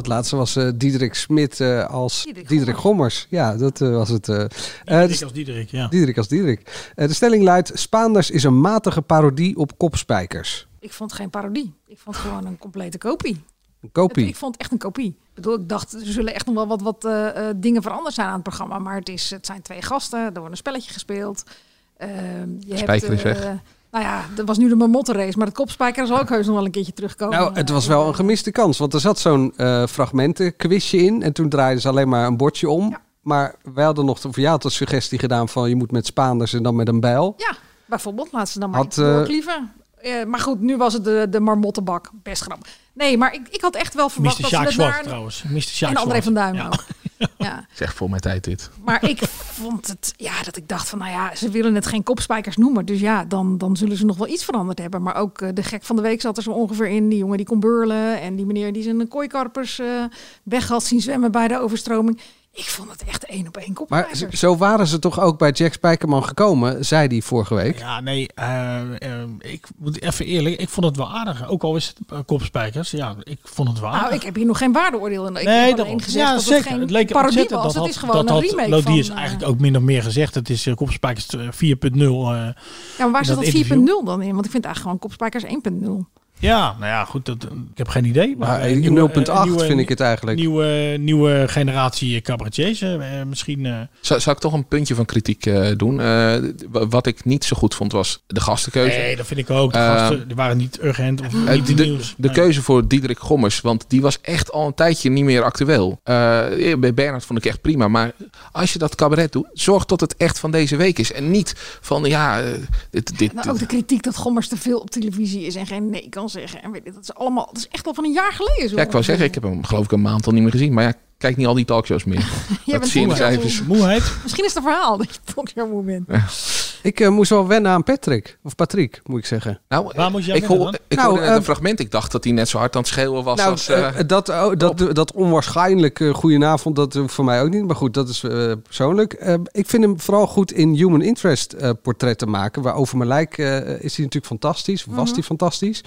Dat laatste was eh Diederik Smit eh, als Diederik, Gommers. Ja, dat eh, was het. eh. Eh, Diederik de- als Diederik, ja. Diederik als Diederik. Eh, de stelling luidt: Spaanders is een matige parodie op kopspijkers. Ik vond het geen parodie. Ik vond het gewoon een complete kopie. Een kopie. Het- ik vond het echt een kopie. Ik bedoel, ik dacht, er zullen echt nog wel wat, wat eh, eh, dingen veranderd zijn aan het programma. Maar het, is, het zijn twee gasten, er wordt een spelletje gespeeld. Ehm, je Spijker is hebt, weg. Nou ja, er was nu de marmottenrace, maar het kopspijker zal ook heus nog wel een keertje terugkomen. Nou, het was wel een gemiste kans, want er zat zo'n eh fragmentenquizje in en toen draaiden ze alleen maar een bordje om. Maar wij hadden nog, of jij had de suggestie gedaan van je moet met Spaanders en dan met een bijl. Ja, bijvoorbeeld, laat ze dan maar Had, iets eh, doorklieven. Eh, maar goed, nu was het de, de marmottenbak. Best grappig. Nee, maar ik, ik had echt wel verwacht Mr. dat Sjaak ze Zwart daar... trouwens. Mr. Sjaak En André Zwart. van Duin Ja. ook. Ja. Zeg voor mijn tijd dit. Maar ik vond het, ja, dat ik dacht van, nou ja, ze willen het geen kopspijkers noemen. Dus ja, dan, dan zullen ze nog wel iets veranderd hebben. Maar ook eh, de gek van de week zat er zo ongeveer in. Die jongen die kon beurlen. En die meneer die zijn kooikarpers eh weg had zien zwemmen bij de overstroming. Ik vond het echt één op één Maar kopspijkers. z- zo waren ze toch ook bij Jack Spijkerman gekomen, zei die vorige week. Ja, nee, eh, eh, ik moet even eerlijk, ik vond het wel aardig. Ook al is het eh, kopspijkers, ja, ik vond het wel aardig. Nou, ik heb hier nog geen waardeoordeel in. Ik nee, heb alleen daarom. gezegd ja, dat zeker. het geen het leek er parodie was. dat het is gewoon dat een remake van... eh, eigenlijk ook min of meer gezegd. Het is uh, kopspijkers eh, 4.0. eh, ja, maar waar zit dat dat 4.0 interview. dan in? Want ik vind eigenlijk gewoon kopspijkers 1.0. Ja, nou ja, goed. Dat, ik heb geen idee. Maar, eh, nieuwe- 0.8 eh, nieuwe- vind ik het eigenlijk. Nieuwe, nieuwe generatie cabaretiers. eh, misschien. eh, Zou, zou ik toch een puntje van kritiek eh, doen? Eh, wat ik niet zo goed vond was de gastenkeuze. Nee, dat vind ik ook. De Eh, gasten die waren niet urgent of niet de, de, de, nieuws. de Nee. keuze voor Diederik Gommers, want die was echt al een tijdje niet meer actueel. Eh, bij Bernhard vond ik echt prima, maar als je dat cabaret doet, zorg dat het echt van deze week is. En niet van, ja, dit, dit, Nou, ook de kritiek dat Gommers te veel op televisie is en geen nee kan zeggen. En weet je, dat is allemaal, dat is echt al van een jaar geleden. Zo ja, ik wou zeggen, ik heb hem geloof ik een maand al niet meer gezien. Maar ja, kijk niet al die talkshows meer. dat bent zie je in de moe. Moeheid. Misschien is het een verhaal dat je toch zo moe bent. Ik eh, moest wel wennen aan Patrick. Of Patrick, moet ik zeggen. Nou, Waar moet jij ik, hoor, ik Nou, hoorde net eh, een fragment. Ik dacht dat hij net zo hard aan het schreeuwen was Nou, als... eh, eh, dat, oh, dat, dat onwaarschijnlijk eh, goedenavond, dat voor mij ook niet. Maar goed, dat is eh, persoonlijk. Eh, ik vind hem vooral goed in human interest eh, portretten maken. Waar over mijn lijk eh, is hij natuurlijk fantastisch. Was Mhm. hij fantastisch.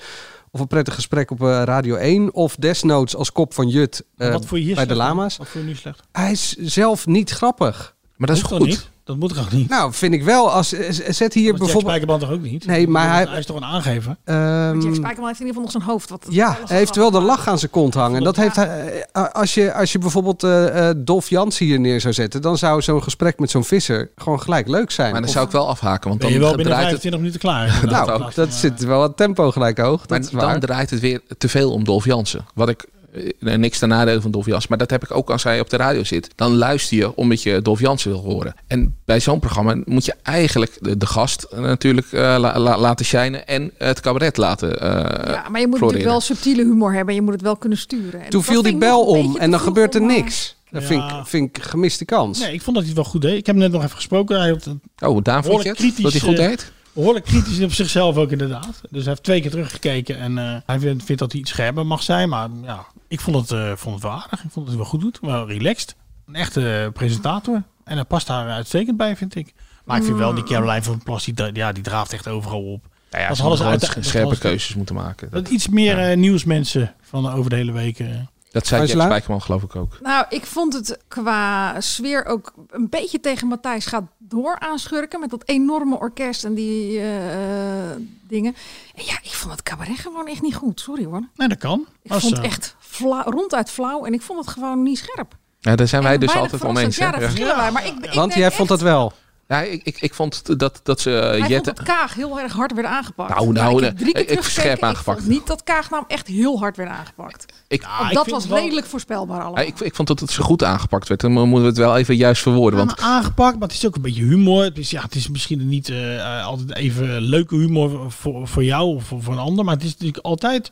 Of een prettig gesprek op eh, Radio 1. Of desnoods als kop van Jut eh, wat voor je hier bij de lama's. Wat je nu slecht? Hij is zelf niet grappig. Maar dat is goed. Dat moet toch niet? Nou, vind ik wel. Als, eh, zet hier Jack bijvoorbeeld... Spijkerman toch ook niet? Nee, maar hij- Hij is toch een aangever? ehm, Jack Spijkerman heeft in ieder geval nog zijn hoofd. Wat Ja, hij heeft wel de lach aan zijn kont hangen. Dat heeft hij, eh, als, je, als je bijvoorbeeld eh eh, Dolf Jansen hier neer zou zetten, dan zou zo'n gesprek met zo'n visser gewoon gelijk leuk zijn. maar dan Of- zou ik wel afhaken, want Ben dan je wel binnen draait het 25 minuten klaar? nou, dat dat, ook. zit wel het tempo gelijk hoog. Dat Maar dan draait het weer te veel om Dolf Jansen. Wat ik eh, niks ten nadele van Dolf Jansen, maar dat heb ik ook als hij op de radio zit. Dan luister je omdat je Dolf Jansen wil horen. En bij zo'n programma moet je eigenlijk de, de gast eh, natuurlijk eh, la- la- laten shinen en het cabaret laten. eh Ja, maar je moet floreren. natuurlijk wel subtiele humor hebben. Je moet het wel kunnen sturen. En Toen viel die bel om en dan gebeurt er eh, niks. Dat vind, ik, vind ik gemiste kans. Nee, ik vond dat hij het wel goed deed. Ik heb hem net nog even gesproken. Hij had een Oh, daar vond je het? kritisch, Dat hij goed eh, deed? Behoorlijk kritisch op zichzelf ook inderdaad. Dus hij heeft twee keer teruggekeken en eh, hij vindt, vindt dat hij iets scherper mag zijn. Maar ja, ik vond het, eh, vond het wel aardig. Ik vond dat hij wel goed doet. Wel relaxed. Een echte eh, presentator. En hij past daar uitstekend bij, vind ik. Maar ik vind wel die Caroline van Plas, die, ja, die draaft echt overal op. Ja, ja, Dat ze hadden ze hadden uit- scherpe keuzes moeten maken. Dat iets meer eh, nieuwsmensen van over de hele week. Eh. Dat zei Jack? Spijkerman geloof ik ook. Nou, ik vond het qua sfeer ook een beetje tegen Matthijs gaat door aanschurken. Met dat enorme orkest en die eh, eh, dingen. En ja, ik vond het cabaret gewoon echt niet goed. Sorry hoor. Nee, dat kan. Ik Als, vond eh, het echt flauw, ronduit flauw. En ik vond het gewoon niet scherp. Ja, daar zijn wij En dus altijd om eens. verrassend. Ja, daar verschillen wij. Maar ik, ik Want jij vond echt- dat wel. Ja, ik, ik, ik vond dat, dat ze Hij vond Jette... dat Kaag heel erg hard werd aangepakt. Nou, Ja, nou, ik heb drie keer ik- scherp aangepakt. Ik vond niet dat Kaag nou echt heel hard werd aangepakt. Ik, ik dat was wel- redelijk voorspelbaar allemaal. Ja, ik, ik vond dat het zo goed aangepakt werd. Dan moeten we het wel even juist verwoorden. Want aan- aangepakt, maar het is ook een beetje humor. Het is, ja, het is misschien niet eh, eh, altijd even leuke humor voor, voor jou of voor, voor een ander, maar het is natuurlijk altijd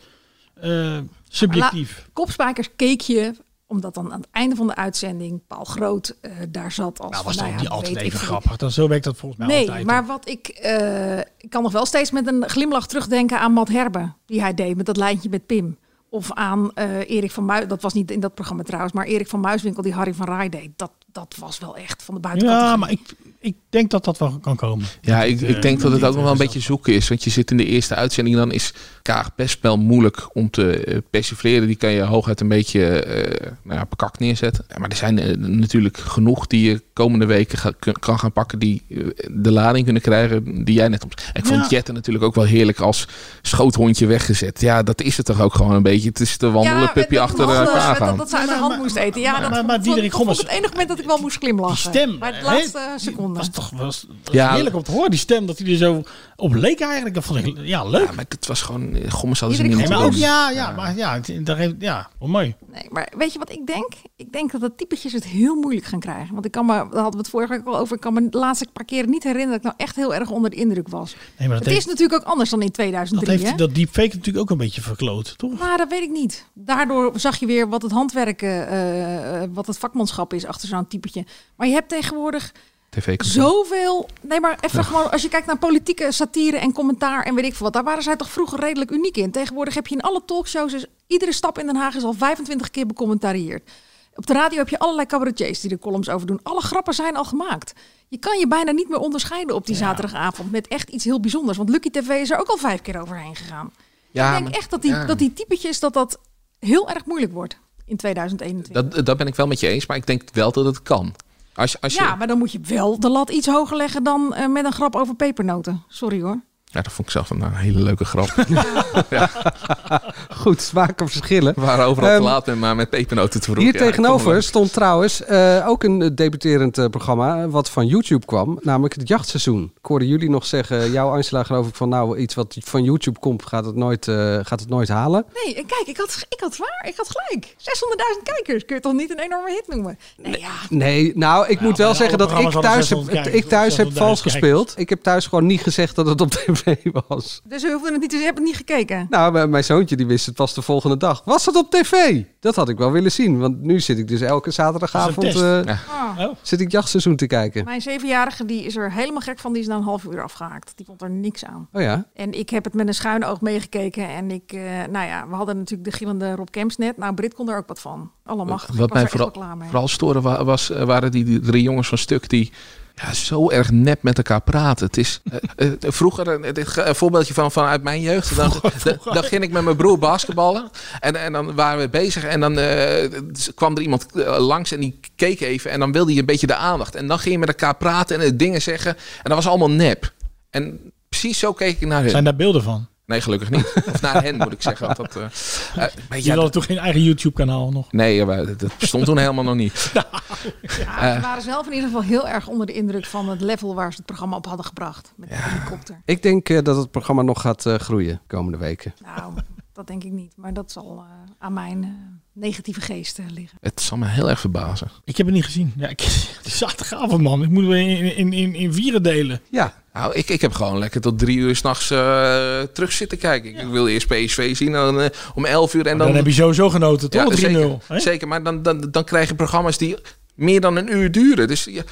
eh, subjectief. La- Kopspijkers keek je, omdat dan aan het einde van de uitzending Paul Groot eh, daar zat als Nou, was toch nou niet ja, altijd weet ik even grappig. Dan, zo werkt dat volgens mij Nee, altijd. maar wat ik, eh, ik kan nog wel steeds met een glimlach terugdenken aan Matt Herbe, die hij deed met dat lijntje met Pim. Of aan eh, Erik van Muis, dat was niet in dat programma trouwens, maar Erik van Muiswinkel die Harry van Rij deed. Dat, dat was wel echt van de buitenkant. Ja, maar ik, ik denk dat dat wel kan komen. Ja, ik, ik denk dat het niet, ook nog wel een beetje zoeken is. Want je zit in de eerste uitzending, dan is Kaag best wel moeilijk om te eh, persifleren. Die kan je hooguit een beetje eh nou ja, bekakt neerzetten. Ja, maar er zijn eh, natuurlijk genoeg die je komende weken ga- kan gaan pakken. Die de lading kunnen krijgen die jij net op. Ik vond Ja. Jette natuurlijk ook wel heerlijk als schoothondje weggezet. Ja, dat is het toch ook gewoon een beetje. Het is de wandelen dat achter elkaar gaan. Dat, dat ze uit de hand moest eten. Ja, dat, maar- maar Diederik Gommers- het enige moment dat ik wel moest glimlachen. stem, Bij de hè? laatste seconde. was toch was, was Ja. heerlijk om te horen, die stem, dat hij er zo op leek eigenlijk. Dat vond ik, ja, leuk. Ja, maar het was gewoon... eh, Gommers hadden ze Iedereen niet Nee, maar moeten ook, doen. ja, ja, maar ja, daar heeft, ja, wel mooi. Nee, maar weet je wat ik denk? Ik denk dat de typetjes het heel moeilijk gaan krijgen. Want ik kan me, daar hadden we het vorige week al over, ik kan me de laatste paar keren niet herinneren dat ik nou echt heel erg onder de indruk was. Nee, maar dat het heeft- is natuurlijk ook anders dan in Dat 2003. hè? heeft dat deepfake natuurlijk ook een beetje verkloot, toch? Maar dat weet ik niet. Daardoor zag je weer wat het handwerken, eh, eh, wat het vakmanschap is achter zo'n typetje. Maar je hebt tegenwoordig TV zoveel. Nee, maar even gewoon als je kijkt naar politieke satire en commentaar en weet ik veel wat. Daar waren zij toch vroeger redelijk uniek in. Tegenwoordig heb je in alle talkshows, iedere stap in Den Haag is al 25 keer becommentarieerd. Op de radio heb je allerlei cabaretiers die er columns over doen. Alle grappen zijn al gemaakt. Je kan je bijna niet meer onderscheiden op die zaterdagavond met echt iets heel bijzonders. Want Lucky TV is er ook al vijf keer overheen gegaan. Ja, ik denk echt dat die, ja. dat die typetjes dat dat heel erg moeilijk wordt in 2021. Dat, dat ben ik wel met je eens, maar ik denk wel dat het kan. Ja, maar dan moet je wel de lat iets hoger leggen dan eh, met een grap over pepernoten. Sorry hoor. Ja, dat vond ik zelf een eh, hele leuke grap. Goed, smaken verschillen. We waren overal Ehm, te laat met, maar met pepernoten te vroeg. Hier Ja, tegenover stond trouwens eh, ook een eh, debuterend eh, programma wat van YouTube kwam, namelijk het jachtseizoen. Ik hoorde jullie nog zeggen, jou Angela geloof ik van nou iets wat van YouTube komt gaat het nooit, eh, gaat het nooit halen. Nee, en kijk, ik had, ik had waar, ik had gelijk. 600.000 kijkers, kun je toch niet een enorme hit noemen? Nee, ja. Nee, nou ik moet wel zeggen dat ik thuis, heb, 600 kijkers, ik thuis heb 600.000 vals kijkers. gespeeld. Ik heb thuis gewoon niet gezegd dat het op tv was. Dus we hoefden het niet te je hebt het niet gekeken. Nou, mijn- zoontje die wist het pas de volgende dag. Was het op tv? Dat had ik wel willen zien. Want nu zit ik dus elke zaterdagavond Dat eh, Ah. zit ik jachtseizoen te kijken. Mijn zevenjarige die is er helemaal gek van. Die is na een half uur afgehaakt. Die vond er niks aan. Oh ja? En ik heb het met een schuine oog meegekeken. En ik, eh, nou ja, we hadden natuurlijk de gillende Rob Kemps net. Nou, Brit kon er ook wat van. Allemachtig. ik Wat was mij er echt vooral, wel klaar mee. vooral storen wa- was, eh, waren die, die drie jongens van Stuk die ja, zo erg nep met elkaar praten. Het is eh, eh, vroeger, eh, dit, ge- een voorbeeldje van, vanuit mijn jeugd. Dan, dan, dan ging ik met mijn broer basketballen. En, en dan waren we bezig. En dan kwam er iemand langs en die keek even. En dan wilde je een beetje de aandacht. En dan ging je met elkaar praten en dingen zeggen. En dat was allemaal nep. En precies zo keek ik naar hen. Zijn daar beelden van? Nee, gelukkig niet. Of naar hen moet ik zeggen. want Dat, eh, eh, maar Je ja, hadden toch geen eigen YouTube-kanaal nog? Nee, dat bestond toen helemaal nog niet. Ja, ze waren zelf in ieder geval heel erg onder de indruk van het level waar ze het programma op hadden gebracht. Met de helikopter. Ik denk eh, dat het programma nog gaat eh, groeien komende weken. Nou, dat denk ik niet. Maar dat zal eh, aan mijn eh, negatieve geest eh, liggen. Het zal me heel erg verbazen. Ik heb het niet gezien. Ja, ik, zaterdagavond, man. Ik moet in, in, in, in vieren delen. Ja. Nou, ik, ik heb gewoon lekker tot drie uur s'nachts uh, terug zitten kijken. Ik, ik wil eerst PSV zien en dan, uh, om elf uur. En dan, dan heb je sowieso genoten, toch? Ja, 3-0. zeker, hè? zeker, maar dan, dan, dan krijg je programma's die meer dan een uur duren. Dus je,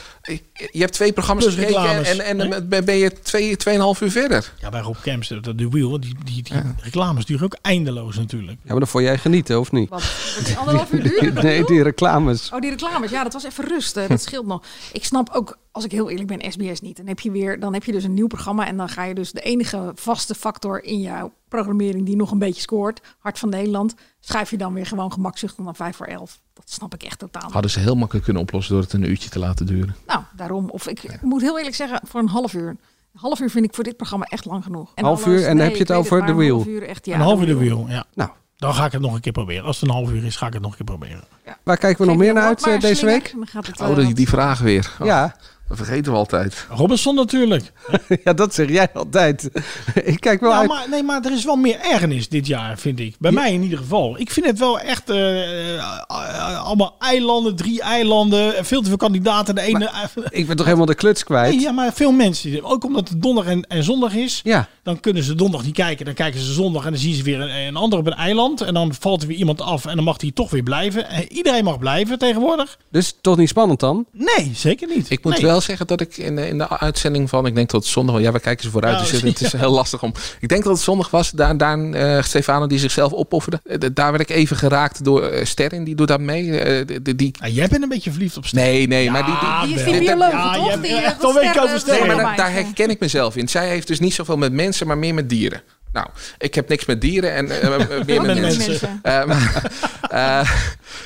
je hebt twee programma's Plus gekeken reclames, en, en dan ben je twee, tweeënhalf uur verder. Ja, bij Rob Kemps, dat de wheel, die, die, die reclames duren ook eindeloos natuurlijk. Ja, maar dan vond jij genieten, of niet? Wat? Dat die anderhalf uur duurde? dat nee, die reclames. Oh, die reclames. Ja, dat was even rust. Dat scheelt nog. Ik snap ook, als ik heel eerlijk ben, SBS niet. Dan heb je weer, dan heb je dus een nieuw programma en dan ga je dus de enige vaste factor in jouw programmering die nog een beetje scoort, Hart van Nederland, schrijf je dan weer gewoon gemakzuchtig naar 5 voor 11. Dat snap ik echt totaal. Hadden ze heel makkelijk kunnen oplossen door het een uurtje te laten duren. Nou, daarom. Of ik, ik moet heel eerlijk zeggen, voor een half uur. Een half uur vind ik voor dit programma echt lang genoeg. En Half alles- uur en dan nee, heb je het over de een wheel. half uur echt, ja, een half uur de wheel. ja. Nou. Dan ga ik het nog een keer proberen. Als het een half uur is, ga ik het nog een keer proberen. Waar kijken we nog meer naar uit eh, deze week? Oh, die, die vraag weer. Oh, Ja. Dat vergeten we altijd. Robinson natuurlijk. ja, dat zeg jij altijd. ik kijk wel Nou, uit. maar, nee, maar er is wel meer ergernis dit jaar, vind ik. Bij mij in ieder geval. Ik vind het wel echt eh, eh, allemaal eilanden, drie eilanden, veel te veel kandidaten. De ene. Ik ben toch helemaal de kluts kwijt? Nee, ja, maar veel mensen. Ook omdat het donderdag en, en zondag is. Ja. Dan kunnen ze donderdag niet kijken. Dan kijken ze zondag en dan zien ze weer een, een ander op een eiland. En dan valt er weer iemand af en dan mag die toch weer blijven. En iedereen mag blijven tegenwoordig. Dus toch niet spannend dan? Nee, zeker niet. Ik moet Nee. wel zeggen dat ik in de, in de uitzending van, ik denk dat het zondag, ja, we kijken ze vooruit, Ja, dus het is ja. heel lastig om. Ik denk dat het zondag was, daar, daar eh, Stefano die zichzelf opofferde. Eh, daar werd ik even geraakt door eh, Sterren, die doet daar mee. Eh, die, die, die- jij bent een beetje verliefd op Sterren. Nee, nee, maar die, Die die, die ja, je Die, maken. herken ik mezelf in. Zij heeft dus niet zoveel met mensen, maar meer met dieren. Nou, ik heb niks met dieren en eh, meer met, Met mensen. mensen. Eh, eh,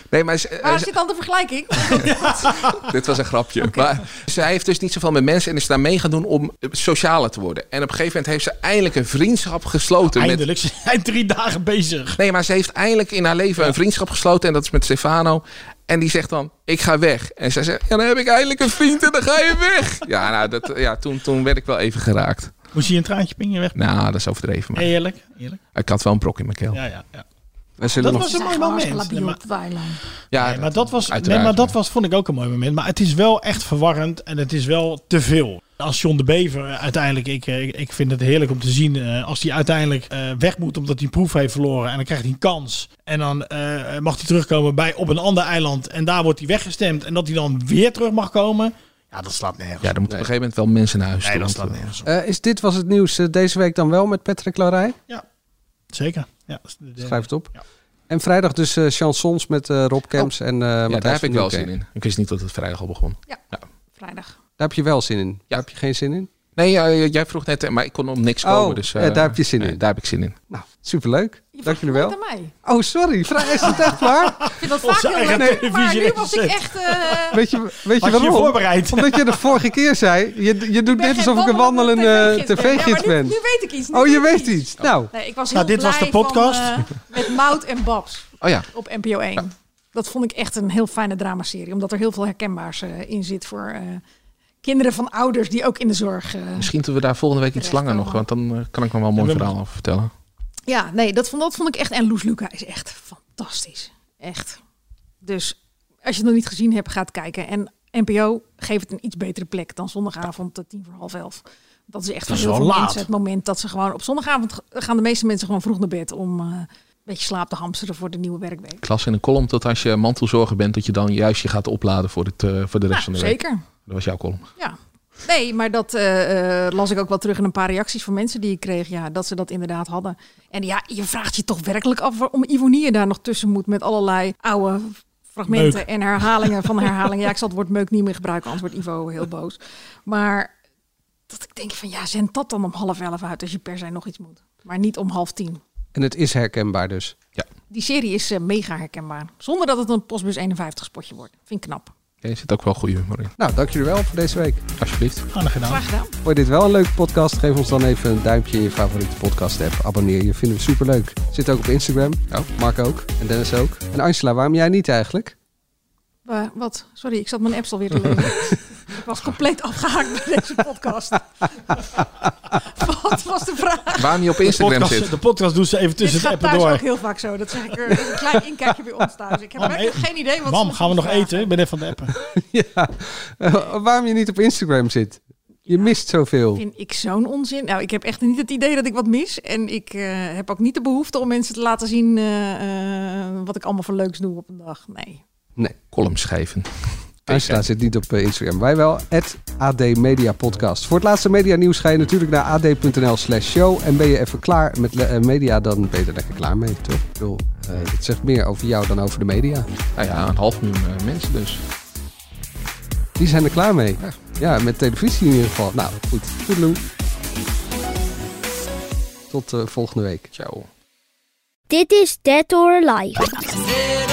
nee, maar ze- Waar zit dan de vergelijking? dit was een grapje. Maar zij heeft dus niet zoveel met mensen en is daar mee gaan doen om socialer te worden. En op een gegeven moment heeft ze eindelijk een vriendschap gesloten. met, Eindelijk, ze zijn drie dagen bezig. Nee, maar ze heeft eindelijk in haar leven een vriendschap gesloten. En dat is met Stefano. En die zegt dan, ik ga weg. En zij zegt, ja, dan heb ik eindelijk een vriend en dan ga je weg. Ja, nou, dat, ja toen, toen werd ik wel even geraakt. Moest je een traantje pingen weg? Nou, dat is overdreven. Maar Eerlijk, eerlijk. ik had wel een brok in mijn keel. Ja, ja, ja. Dat nog... was een mooi moment. Nee, maar-. Ja, nee, maar dat was, nee, maar dat was, vond ik ook een mooi moment. Maar het is wel echt verwarrend en het is wel te veel. Als John de Bever uiteindelijk, ik, eh, ik, vind het heerlijk om te zien, eh, als hij uiteindelijk eh, weg moet omdat hij een proef heeft verloren en dan krijgt hij een kans. En dan eh, mag hij terugkomen bij, op een ander eiland en daar wordt hij weggestemd en dat hij dan weer terug mag komen. Ja, dat slaat nergens. Ja, dan moeten op een gegeven moment wel mensen naar huis Nee, toe, dat want, slaat eh, nergens op. Eh, is dit was het nieuws eh, deze week dan wel met Patrick Larij? Zeker. Ja, dat is de- de- Schrijf het op. En vrijdag dus eh, chansons met eh, Rob Kemps en eh Ja, Matthijs daar heb van ik wel Nieuwkerk. zin in. Ik wist niet dat het vrijdag al begon. Vrijdag. Daar heb je wel zin in. Daar heb je geen zin in? Nee, ja, jij vroeg net, eh, maar ik kon om niks komen. Oh, dus, ja, eh, daar heb je zin nee, in. Daar heb ik zin in. Nou, superleuk. Dank jullie wel. Oh, sorry. Vra- Is het echt waar? Ik vind dat Onze vaak heel leuk, maar nu was ik echt... eh, Weet je, weet je je waarom? voorbereid? Omdat je de vorige keer zei, je, je doet net alsof ik een wandelende tv-gids ben. Ja, nu-. Nu weet ik iets. nu Oh, je weet iets. Nou, Nee, ik was heel Nou, dit was de podcast. Van, eh, met Mout en Babs Oh ja. op NPO 1. Dat vond ik echt een heel fijne dramaserie. Omdat er heel veel herkenbaars eh, in zit voor eh, kinderen van ouders die ook in de zorg... eh, Misschien doen we daar volgende week iets langer nog, want dan kan ik nog wel een mooi verhaal over vertellen. Ja, nee, dat vond, dat vond ik echt. En Loes Luca is echt fantastisch. Echt. Dus als je het nog niet gezien hebt, ga het kijken. En NPO geeft het een iets betere plek dan zondagavond tien voor half elf. Dat is echt Dat voor is heel veel laat. mensen het moment dat ze gewoon... Op zondagavond gaan de meeste mensen gewoon vroeg naar bed om eh, een beetje slaap te hamsteren voor de nieuwe werkweek. Ik las in een column dat als je mantelzorger bent, dat je dan juist je gaat opladen voor, het, eh, voor de rest Nou, van de week. zeker. Dat was jouw column. Ja. Nee, maar dat eh, eh, las ik ook wel terug in een paar reacties van mensen die ik kreeg. Ja, dat ze dat inderdaad hadden. En ja, je vraagt je toch werkelijk af waarom Ivonie daar nog tussen moet met allerlei oude fragmenten Meuk. en herhalingen van herhalingen. Ja, ik zal het woord meuk niet meer gebruiken, anders wordt Ivo heel boos. Maar dat ik denk van ja, zend dat dan om half elf uit als je per se nog iets moet. Maar niet om half tien. en het is herkenbaar dus. Ja. Die serie is eh, mega herkenbaar. Zonder dat het een Postbus 51 spotje wordt. Vind ik knap. Er zit ook wel goede humor in. Nou, dank jullie wel voor deze week. Alsjeblieft. Graag gedaan. Graag gedaan. Vond je dit wel een leuke podcast? Geef ons dan even een duimpje in je favoriete podcast app. Abonneer je, vinden we superleuk. Zit ook op Instagram. Mark ook. En Dennis ook. En Angela, waarom jij niet eigenlijk? Wa- wat? Sorry, ik zat mijn apps alweer te lezen. ik was compleet afgehaakt bij deze podcast. wat was de vraag? Waarom je op De Instagram podcast, zit. de podcast doen ze even tussen het gaat appen thuis door. ook heel vaak zo. Dat zeg ik er. Een klein inkijkje bij ons thuis. Ik heb Mam, werkelijk eh, geen idee wat Mam, gaan we nog vragen. eten? Ik ben even van de appen. ja. Eh, waarom je niet op Instagram zit? Je mist zoveel. Vind ik zo'n onzin. Nou, ik heb echt niet het idee dat ik wat mis. En ik eh, heb ook niet de behoefte om mensen te laten zien eh, eh, wat ik allemaal voor leuks doe op een dag. Nee. Nee. Column schrijven. Angela zit niet op eh, Instagram. Wij wel. AD Media Podcast. Voor het laatste media nieuws ga je natuurlijk naar ad.nl slash show. En ben je even klaar met eh, media, dan ben je er lekker klaar mee, toch? Ik bedoel, eh, het zegt meer over jou dan over de media. Nou ja, een half miljoen mensen dus. Die zijn er klaar mee. Ja, met televisie in ieder geval. Nou, goed. Toedeloe. Tot volgende week. Ciao. Dit is Dead or Alive.